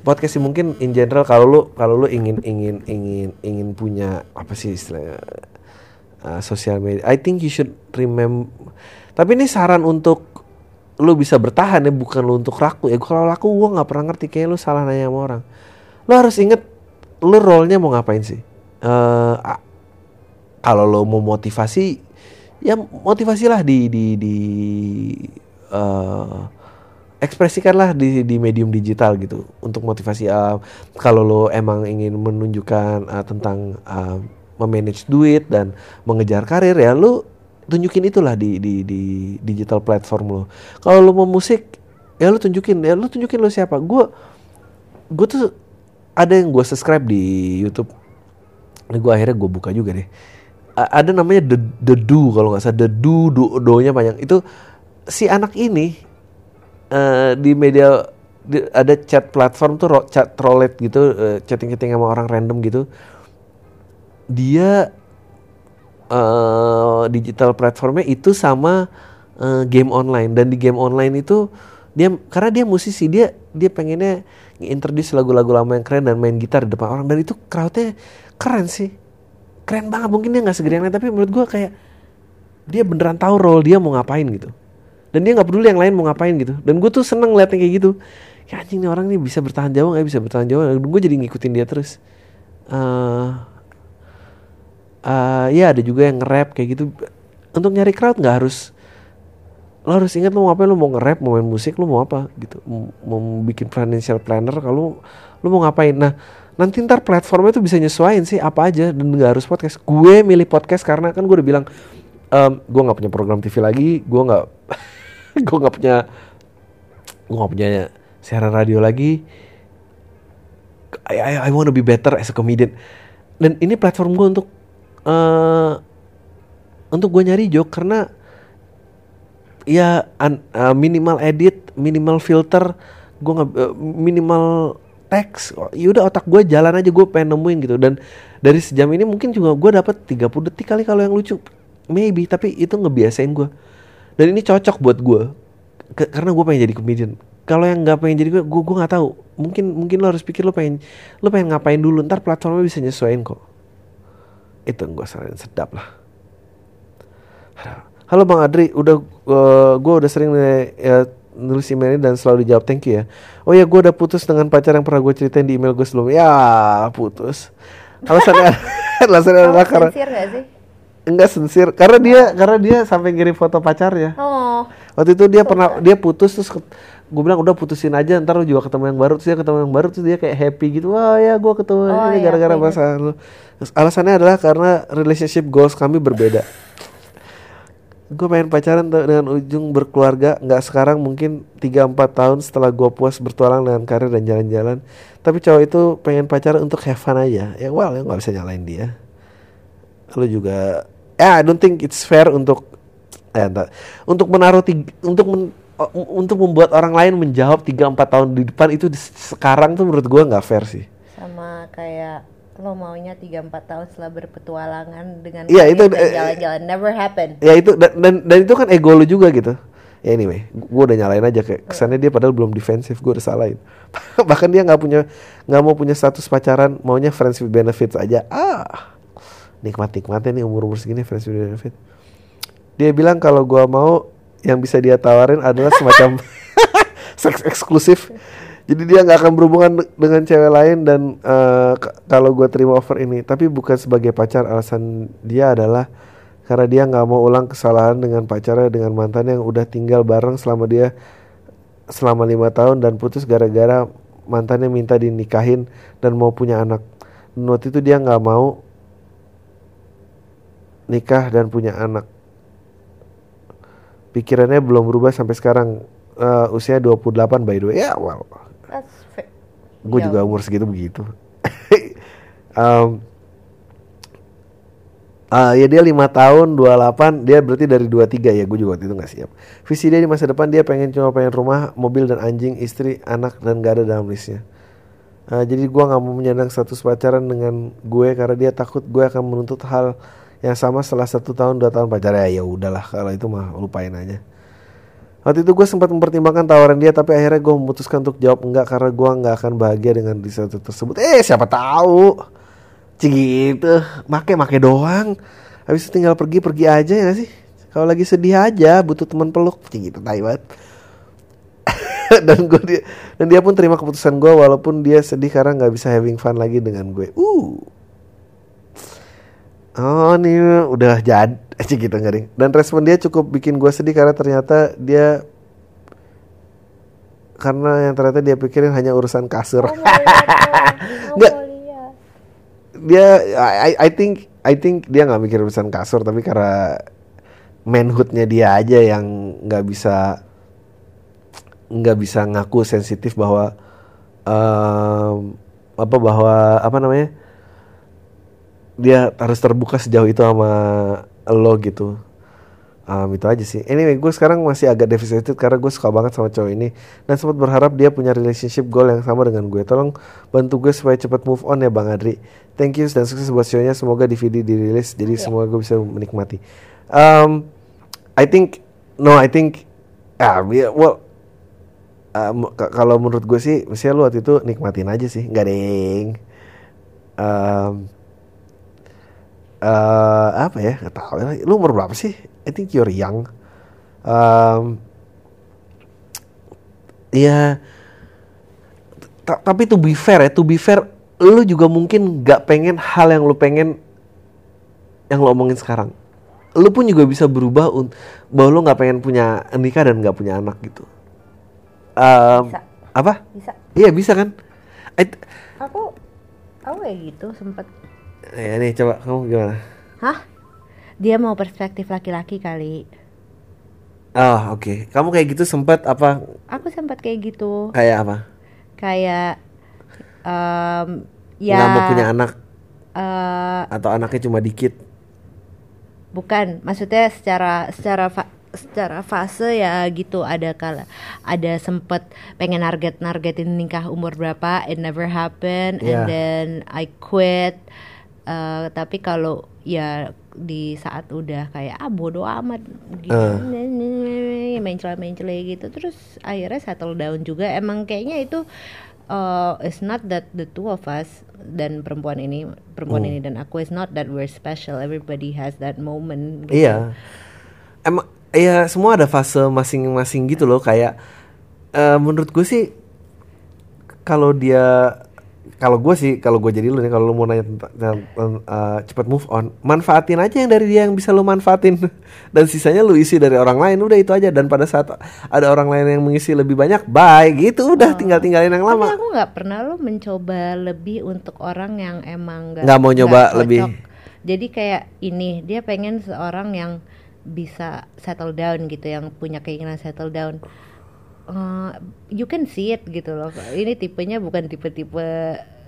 podcast sih mungkin in general kalau lu kalau lu ingin ingin ingin ingin punya apa sih istilahnya uh, sosial media I think you should remember tapi ini saran untuk lu bisa bertahan ya bukan lu untuk laku ya. Kalau laku gue nggak pernah ngerti kayak lu salah nanya sama orang. Lu harus inget lu role-nya mau ngapain sih? A- kalau lo mau motivasi ya motivasilah di di di eh, ekspresikanlah di di medium digital gitu untuk motivasi uh, kalau lo emang ingin menunjukkan uh, tentang uh, memanage duit dan mengejar karir ya lo tunjukin itulah di di di digital platform lo. Kalau lo mau musik ya lo tunjukin ya lo tunjukin lo siapa. Gue gue tuh ada yang gue subscribe di YouTube. Ini gue akhirnya gue buka juga deh ada namanya the the do kalau nggak salah. The do do do nya banyak itu si anak ini eh, di media di- ada chat platform tuh ro- chat roulette gitu chatting chatting sama orang random gitu. Dia eh digital platformnya itu sama eh, game online. Dan di game online itu dia karena dia musisi dia dia pengennya introduce lagu-lagu lama yang keren dan main gitar di depan orang. Dan itu crowdnya keren sih keren banget mungkin dia nggak segede yang lain tapi menurut gua kayak dia beneran tahu role dia mau ngapain gitu. Dan dia nggak peduli yang lain mau ngapain gitu. Dan gue tuh seneng ngeliatnya kayak gitu. Ya anjing nih orang nih bisa bertahan jauh nggak bisa bertahan jauh. Dan gue jadi ngikutin dia terus. Eh eh, ya ada juga yang nge-rap kayak gitu. Untuk nyari crowd nggak harus lo harus ingat lo mau ngapain lo mau nge-rap mau main musik lo mau apa gitu. Mau bikin financial planner kalau lo mau ngapain. Nah nanti ntar platformnya tuh bisa nyesuaiin sih apa aja dan nggak harus podcast. Gue milih podcast karena kan gue udah bilang em, gue nggak punya program TV lagi gue nggak (laughs) gue nggak punya gue nggak punya siaran radio lagi. I, I, I want to be better as a comedian. Dan ini platform gue untuk eh untuk gue nyari joke karena ya an- uh, minimal edit, minimal filter, gue nggak uh, minimal teks. Yaudah otak gue jalan aja gue pengen nemuin gitu dan dari sejam ini mungkin juga gue dapat 30 detik kali kalau yang lucu, maybe tapi itu ngebiasain gue. Dan ini cocok buat gue Ke- karena gue pengen jadi comedian. Kalau yang nggak pengen jadi gue, gue gue nggak tahu. Mungkin mungkin lo harus pikir lo pengen lo pengen ngapain dulu. Ntar platformnya bisa nyesuaiin kok. Itu gue saranin sedap lah. Halo Bang Adri, udah uh, gue udah sering ya, nulis email ini dan selalu dijawab thank you ya. Oh ya gue udah putus dengan pacar yang pernah gue ceritain di email gue sebelumnya. Ya putus. Alasannya (laughs) (laughs) alasannya adalah karena sincere gak sih? enggak sensir karena dia karena dia sampai ngirim foto pacarnya. Oh, Waktu itu dia pernah dia putus terus gue bilang udah putusin aja ntar lu juga ketemu yang baru terus dia ketemu yang baru terus dia kayak happy gitu wah ya gue ketemu Oh, ini iya, gara-gara ingat. masalah lu Terus alasannya adalah karena relationship goals kami berbeda (laughs) gue pengen pacaran dengan ujung berkeluarga. Nggak sekarang mungkin 3-4 tahun setelah gue puas bertualang dengan karir dan jalan-jalan. Tapi cowok itu pengen pacaran untuk have fun aja. Ya well ya nggak bisa nyalain dia. Lu juga ya I don't think it's fair untuk eh, entar, untuk menaruh tig- untuk men- untuk membuat orang lain menjawab 3 4 tahun di depan itu di- sekarang tuh menurut gua nggak fair sih. sama kayak lo maunya 3-4 tahun setelah berpetualangan dengan Iya, itu, eh, jalan-jalan never happen. Ya itu dan dan, dan itu kan ego lu juga gitu. Ya anyway, gua udah nyalain aja kayak kesannya dia padahal belum defensif, gua udah salahin. (laughs) Bahkan dia nggak punya nggak mau punya status pacaran, maunya friends with benefits aja. Ah. Nikmat nikmatnya nih umur umur segini friends with benefit. Dia bilang kalau gua mau yang bisa dia tawarin adalah semacam (laughs) (laughs) seks eksklusif. Jadi dia nggak akan berhubungan de- dengan cewek lain dan k- kalau gua terima offer ini, tapi bukan sebagai pacar. Alasan dia adalah karena dia nggak mau ulang kesalahan dengan pacarnya dengan mantan yang udah tinggal bareng selama dia selama lima tahun dan putus gara-gara mantannya minta dinikahin dan mau punya anak. Waktu itu dia nggak mau nikah dan punya anak. pikirannya belum berubah sampai sekarang. Eh, usia 28 by the way. Ya, well, That's fa- gue juga umur segitu begitu. Em, (laughs) ah, ya dia lima tahun 28 dia berarti dari 23 ya gue juga waktu itu nggak siap. Visi dia di masa depan dia pengen cuma pengen rumah mobil dan anjing istri anak dan gak ada dalam listnya. Ah, jadi gue nggak mau menyandang status pacaran dengan gue karena dia takut gue akan menuntut hal yang sama setelah satu tahun dua tahun pacaran. Ya ya udahlah kalau itu mah lupain aja Waktu itu gue sempat mempertimbangkan tawaran dia tapi akhirnya gue memutuskan untuk jawab enggak karena gue nggak akan bahagia dengan riset tersebut. Eh siapa tahu, Cik gitu, make make doang. Habis itu tinggal pergi pergi aja ya sih. Kalau lagi sedih aja butuh teman peluk, Cik gitu tai (laughs) dan gue dia dan dia pun terima keputusan gue walaupun dia sedih karena nggak bisa having fun lagi dengan gue. Uh. Oh nih udah jadi (laughs) aja gitu nggak ding. Dan respon dia cukup bikin gue sedih karena ternyata dia karena yang ternyata dia pikirin hanya urusan kasur. (laughs) Nggak. dia I, I think I think dia nggak mikir urusan kasur tapi karena manhoodnya dia aja yang nggak bisa nggak bisa ngaku sensitif bahwa em, apa bahwa apa namanya dia harus terbuka sejauh itu sama lo gitu Um, itu aja sih. Anyway, gue sekarang masih agak devastated karena gue suka banget sama cowok ini dan sempat berharap dia punya relationship goal yang sama dengan gue. Tolong bantu gue supaya cepat move on ya Bang Adri. Thank you dan sukses buat show-nya. Semoga DVD dirilis jadi semoga gue bisa menikmati. Um, I think no, I think ah yeah, well um, k- kalau menurut gue sih, mestinya lu waktu itu nikmatin aja sih, nggak deng. Um, eh apa ya? Nggak tahu. Lu umur berapa sih? I think you're young. Um, ya ta- tapi to be fair ya to be fair lu juga mungkin nggak pengen hal yang lu pengen yang lu omongin sekarang. Lu pun juga bisa berubah un- bahwa lu nggak pengen punya nikah dan nggak punya anak gitu. Um, Bisa. apa? Bisa. iya bisa kan? I- Aku aku kayak gitu sempet. Ya nih coba kamu gimana Hah? Dia mau perspektif laki-laki kali. Oh oke, kamu kayak gitu sempat apa Aku sempat kayak gitu. kayak apa? Kayak em, ya Nggak mau punya anak eh, atau anaknya cuma dikit? bukan maksudnya secara secara fa- secara fase ya gitu ada kala ada sempet pengen target nargetin nikah umur berapa it never happened Yeah. and then I quit Eh, tapi kalau ya di saat udah kayak ah bodo amat gitu Eh. mencela mencela gitu terus akhirnya settle down juga emang kayaknya itu uh, it's not that the two of us dan perempuan ini perempuan Hmm. ini dan aku is not that we're special everybody has that moment gitu. Iya. Emang iya semua ada fase masing-masing gitu loh kayak eh, menurut gue sih kalau dia kalau gue sih kalau gue jadi lu nih kalau lu mau nanya tentang, tentang, eh, cepat move on manfaatin aja yang dari dia yang bisa lu manfaatin. (laughs) Dan sisanya lu isi dari orang lain udah itu aja. Dan pada saat ada orang lain yang mengisi lebih banyak bye gitu. Udah tinggal tinggalin yang tapi lama aku nggak pernah lo mencoba lebih untuk orang yang emang nggak Nggak mau nyoba cocok. lebih. jadi kayak ini dia pengen seorang yang bisa settle down gitu yang punya keinginan settle down Eh, you can see it gitu loh. Ini tipenya bukan tipe-tipe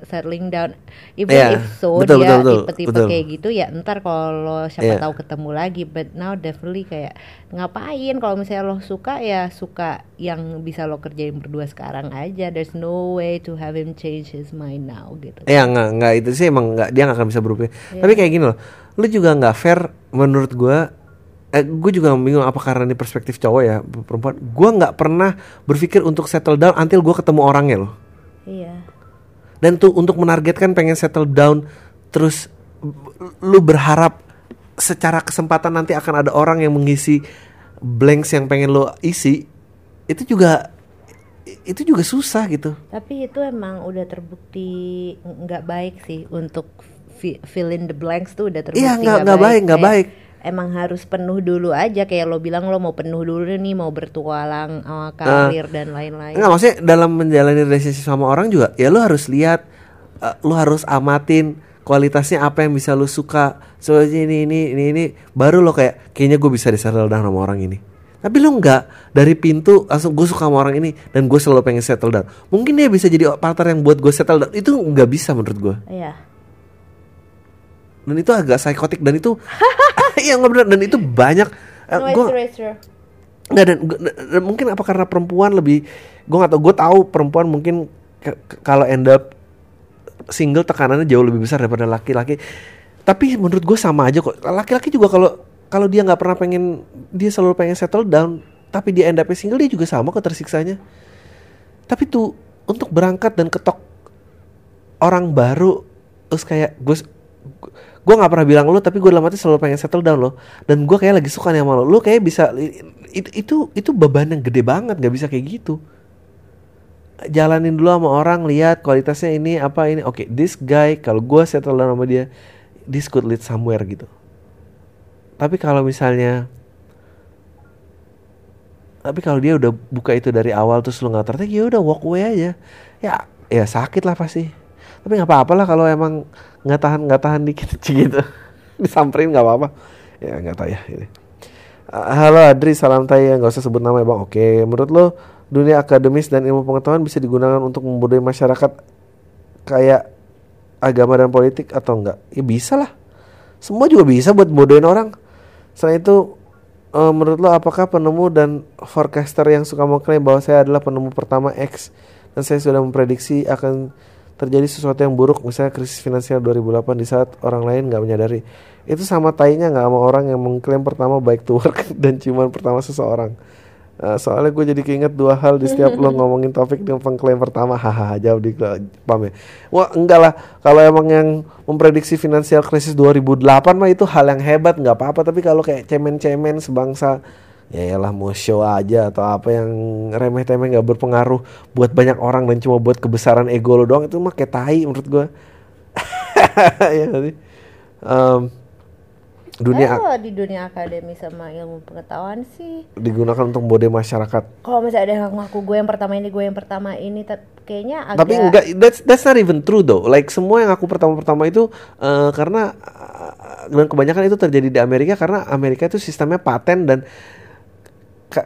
settling down. Even Iya, if so betul, dia tipe-tipe kayak gitu ya ntar kalau siapa Iya. tahu ketemu lagi. But now definitely kayak ngapain? Kalau misalnya lo suka ya suka yang bisa lo kerjain berdua sekarang aja. There's no way to have him change his mind now gitu. Ya nggak nggak itu sih emang nggak dia nggak akan bisa berubah. Tapi kayak gini loh, lu juga nggak fair menurut gua. Eh, gue juga bingung apa karena ini perspektif cowok ya perempuan. Gua nggak pernah berpikir untuk settle down until gua ketemu orangnya loh. iya Dan tuh untuk menargetkan pengen settle down terus lu berharap secara kesempatan nanti akan ada orang yang mengisi blanks yang pengen lo isi itu juga itu juga susah gitu. tapi itu emang udah terbukti nggak baik sih untuk fi- fill in the blanks tuh udah terbukti Iya, nggak- baik, nggak baik. Emang harus penuh dulu aja kayak lo bilang lo mau penuh dulu nih mau bertualang sama karir dan lain-lain Enggak maksudnya dalam menjalani relationship sama orang juga ya lu harus lihat eh, lu harus amatin kualitasnya apa yang bisa lu suka soalnya ini ini ini ini baru lo kayak kayaknya gue bisa disettle down sama orang ini Tapi lu nggak dari pintu langsung gue suka sama orang ini dan gue selalu pengen settle down. Mungkin dia bisa jadi partner yang buat gue settle down. Itu nggak bisa menurut gue. Iya. Dan itu agak psikotik dan itu (laughs) (laughs) iya nggak benar dan itu banyak. eh, No, gua-. Nggak dan, dan mungkin apa karena perempuan lebih gue nggak tahu gue tahu perempuan mungkin kalau end up single tekanannya jauh lebih besar daripada laki-laki tapi menurut gue sama aja kok laki-laki juga kalau kalau dia nggak pernah pengen dia selalu pengen settle down tapi dia end up single dia juga sama kok tersiksanya tapi tuh untuk berangkat dan ketok orang baru terus kayak gue gue nggak pernah bilang lo tapi gue dalam hati selalu pengen settle down lo dan gue kayak lagi suka nih sama lo. Lo kayak bisa itu itu itu beban yang gede banget nggak bisa kayak gitu. Jalanin dulu sama orang lihat kualitasnya ini apa ini. Oke this guy kalau gue settle down sama dia this could lead somewhere gitu. Tapi kalau misalnya tapi kalau dia udah buka itu dari awal terus lu nggak tertarik ya udah walk away aja. Ya ya sakit lah pasti tapi nggak apa-apa lah kalau emang nggak tahan nggak tahan dikit gitu. (laughs) Disamperin nggak apa-apa. Ya nggak tahu ya ini. Ah, halo Adri salam tayang nggak usah sebut nama ya bang. Oke menurut lo dunia akademis dan ilmu pengetahuan bisa digunakan untuk membodohi masyarakat kayak agama dan politik atau enggak ya bisa lah. Semua juga bisa buat bodohin orang. Selain itu eh, menurut lo apakah penemu dan forecaster yang suka mengklaim bahwa saya adalah penemu pertama X dan saya sudah memprediksi akan terjadi sesuatu yang buruk misalnya krisis finansial 2008 di saat orang lain nggak menyadari. Itu sama tainya nggak sama orang yang mengklaim pertama baik to work (laughs) dan cuman pertama seseorang. Eh, soalnya gue jadi keinget dua hal di setiap lo (laughs) ngomongin topik yang pengklaim pertama. Hahaha jauh di pam ya? Wah enggak lah. Kalau emang yang memprediksi finansial krisis 2008 mah itu hal yang hebat nggak apa-apa. Tapi kalau kayak cemen-cemen sebangsa ya lah mau show aja atau apa yang remeh-temeh nggak berpengaruh buat banyak orang dan cuma buat kebesaran ego lo doang itu mah kayak tai menurut gue (laughs) ya sih? Em, dunia Kalau di dunia akademi sama ilmu pengetahuan sih digunakan untuk mode masyarakat kalau misalnya ada yang ngaku gue yang pertama ini gue yang pertama ini kayaknya agak Tapi enggak, that's that's not even true though. Like semua yang aku pertama-pertama itu eh, karena eh, dan kebanyakan itu terjadi di Amerika karena Amerika itu sistemnya paten dan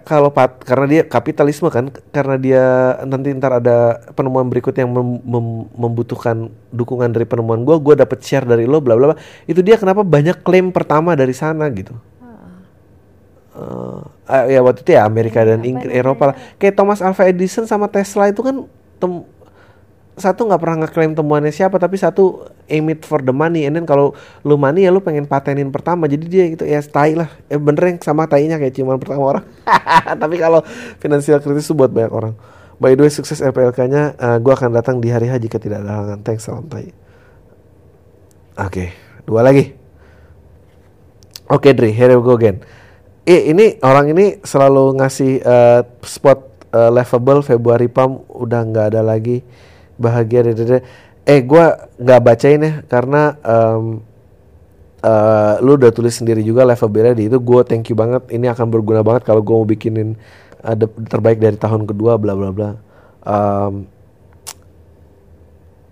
kalau pat karena dia kapitalisme kan karena dia nanti ntar ada penemuan berikut yang mem- mem- membutuhkan dukungan dari penemuan gua gua dapat share dari lo bla bla bla. Itu dia kenapa banyak klaim pertama dari sana gitu. Eh, ya waktu itu ya Amerika dan Inggris Eropa lah. Kayak Thomas Alva Edison sama Tesla itu kan tem- satu nggak pernah ngeklaim temuannya siapa tapi satu aim it for the money. And then kalau lu money ya lu pengen patenin pertama jadi dia gitu ya tai lah. Eh bener yang sama tainya kayak ciuman pertama orang. (laughs) Tapi kalau finansial kritis itu buat banyak orang. By the way sukses LPLK nya eh, gua akan datang di hari H jika tidak ada halangan. Thanks salam tai. Oke dua lagi. Oke Dri, here we go again. Eh ini orang ini selalu ngasih eh, spot eh, laughable Februari Pam udah nggak ada lagi bahagia dede. Eh gua nggak bacain ya karena em, eh, lu udah tulis sendiri juga laughable di itu. Gue thank you banget. Ini akan berguna banget kalau gue mau bikinin ada terbaik dari tahun kedua bla bla bla. Em,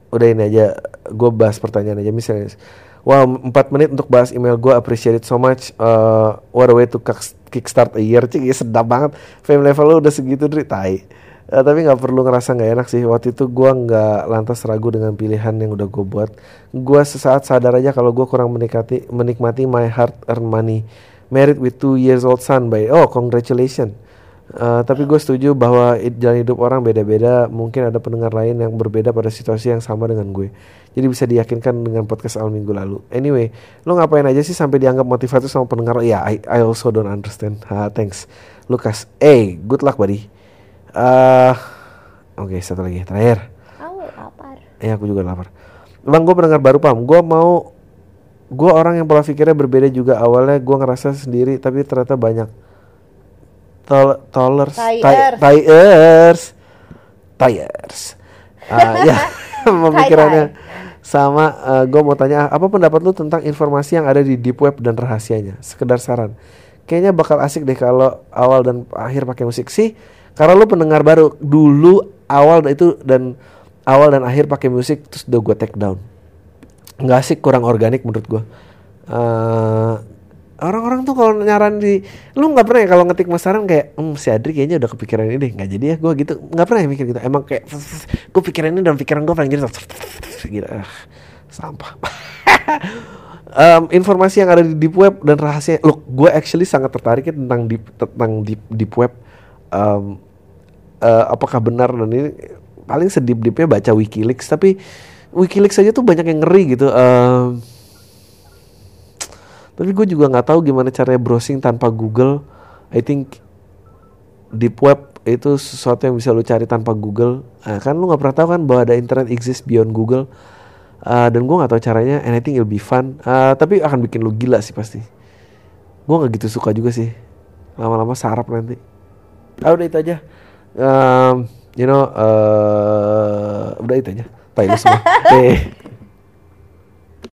udah ini aja. Gue bahas pertanyaan aja misalnya. Wow 4 menit untuk bahas email gue appreciate it so much. Uh, what a way to kick- kickstart a year. Cik ya sedap banget. Fame level lu udah segitu dari tai Eh, tapi nggak perlu ngerasa nggak enak sih waktu itu gue nggak lantas ragu dengan pilihan yang udah gue buat gue sesaat sadar aja kalau gue kurang menikmati menikmati my hard earned money married with two years old son by oh congratulations Uh, tapi gue setuju bahwa jalan hidup orang beda-beda. Mungkin ada pendengar lain yang berbeda pada situasi yang sama dengan gue. Jadi bisa diyakinkan dengan podcast al minggu lalu. Anyway, lo ngapain aja sih sampai dianggap motivator sama pendengar? Ya, I, I also don't understand. Ha, thanks, Lukas. Hey, good luck, buddy. Uh, Oke, satu lagi, terakhir. Aku lapar. Ya, aku juga lapar. Bang, gue pendengar baru pam. Gue mau, gue orang yang pola pikirnya berbeda juga. Awalnya gue ngerasa sendiri, tapi ternyata banyak. Tol, taiers, taiers. (laughs) Ah, ya, (laughs) pemikirannya sama. gue mau tanya, apa pendapat lu tentang informasi yang ada di deep web dan rahasianya? Sekedar saran. Kayaknya bakal asik deh kalau awal dan akhir pakai musik sih. Karena lu pendengar baru dulu awal itu dan awal dan akhir pakai musik terus udah gue take down. Nggak asik kurang organik menurut gue Eh, orang-orang tuh kalau nyaran di lu nggak pernah ya kalau ngetik mas saran kayak hmm, si Adri kayaknya udah kepikiran ini deh nggak jadi ya gue gitu. Nggak pernah ya mikir gitu. Emang kayak gue pikiran ini dalam pikiran gue paling jadi gitu ah, sampah. (laughs) Em, informasi yang ada di deep web dan rahasia look gue actually sangat tertarik ya tentang deep tentang deep, deep web. Em, eh, apakah benar? Dan ini paling sedip deepnya baca WikiLeaks tapi WikiLeaks aja tuh banyak yang ngeri gitu Em, tapi gue juga nggak tahu gimana caranya browsing tanpa Google. I think deep web itu sesuatu yang bisa lu cari tanpa Google. Nah, kan lu nggak pernah tahu kan bahwa ada internet exist beyond Google. Uh, dan gue nggak tahu caranya and I think it'll be fun. Uh, tapi akan bikin lu gila sih pasti. Gue nggak gitu suka juga sih. Lama-lama sarap nanti. Ah udah itu aja um, you know uh, udah itu aja tai semua. (laughs)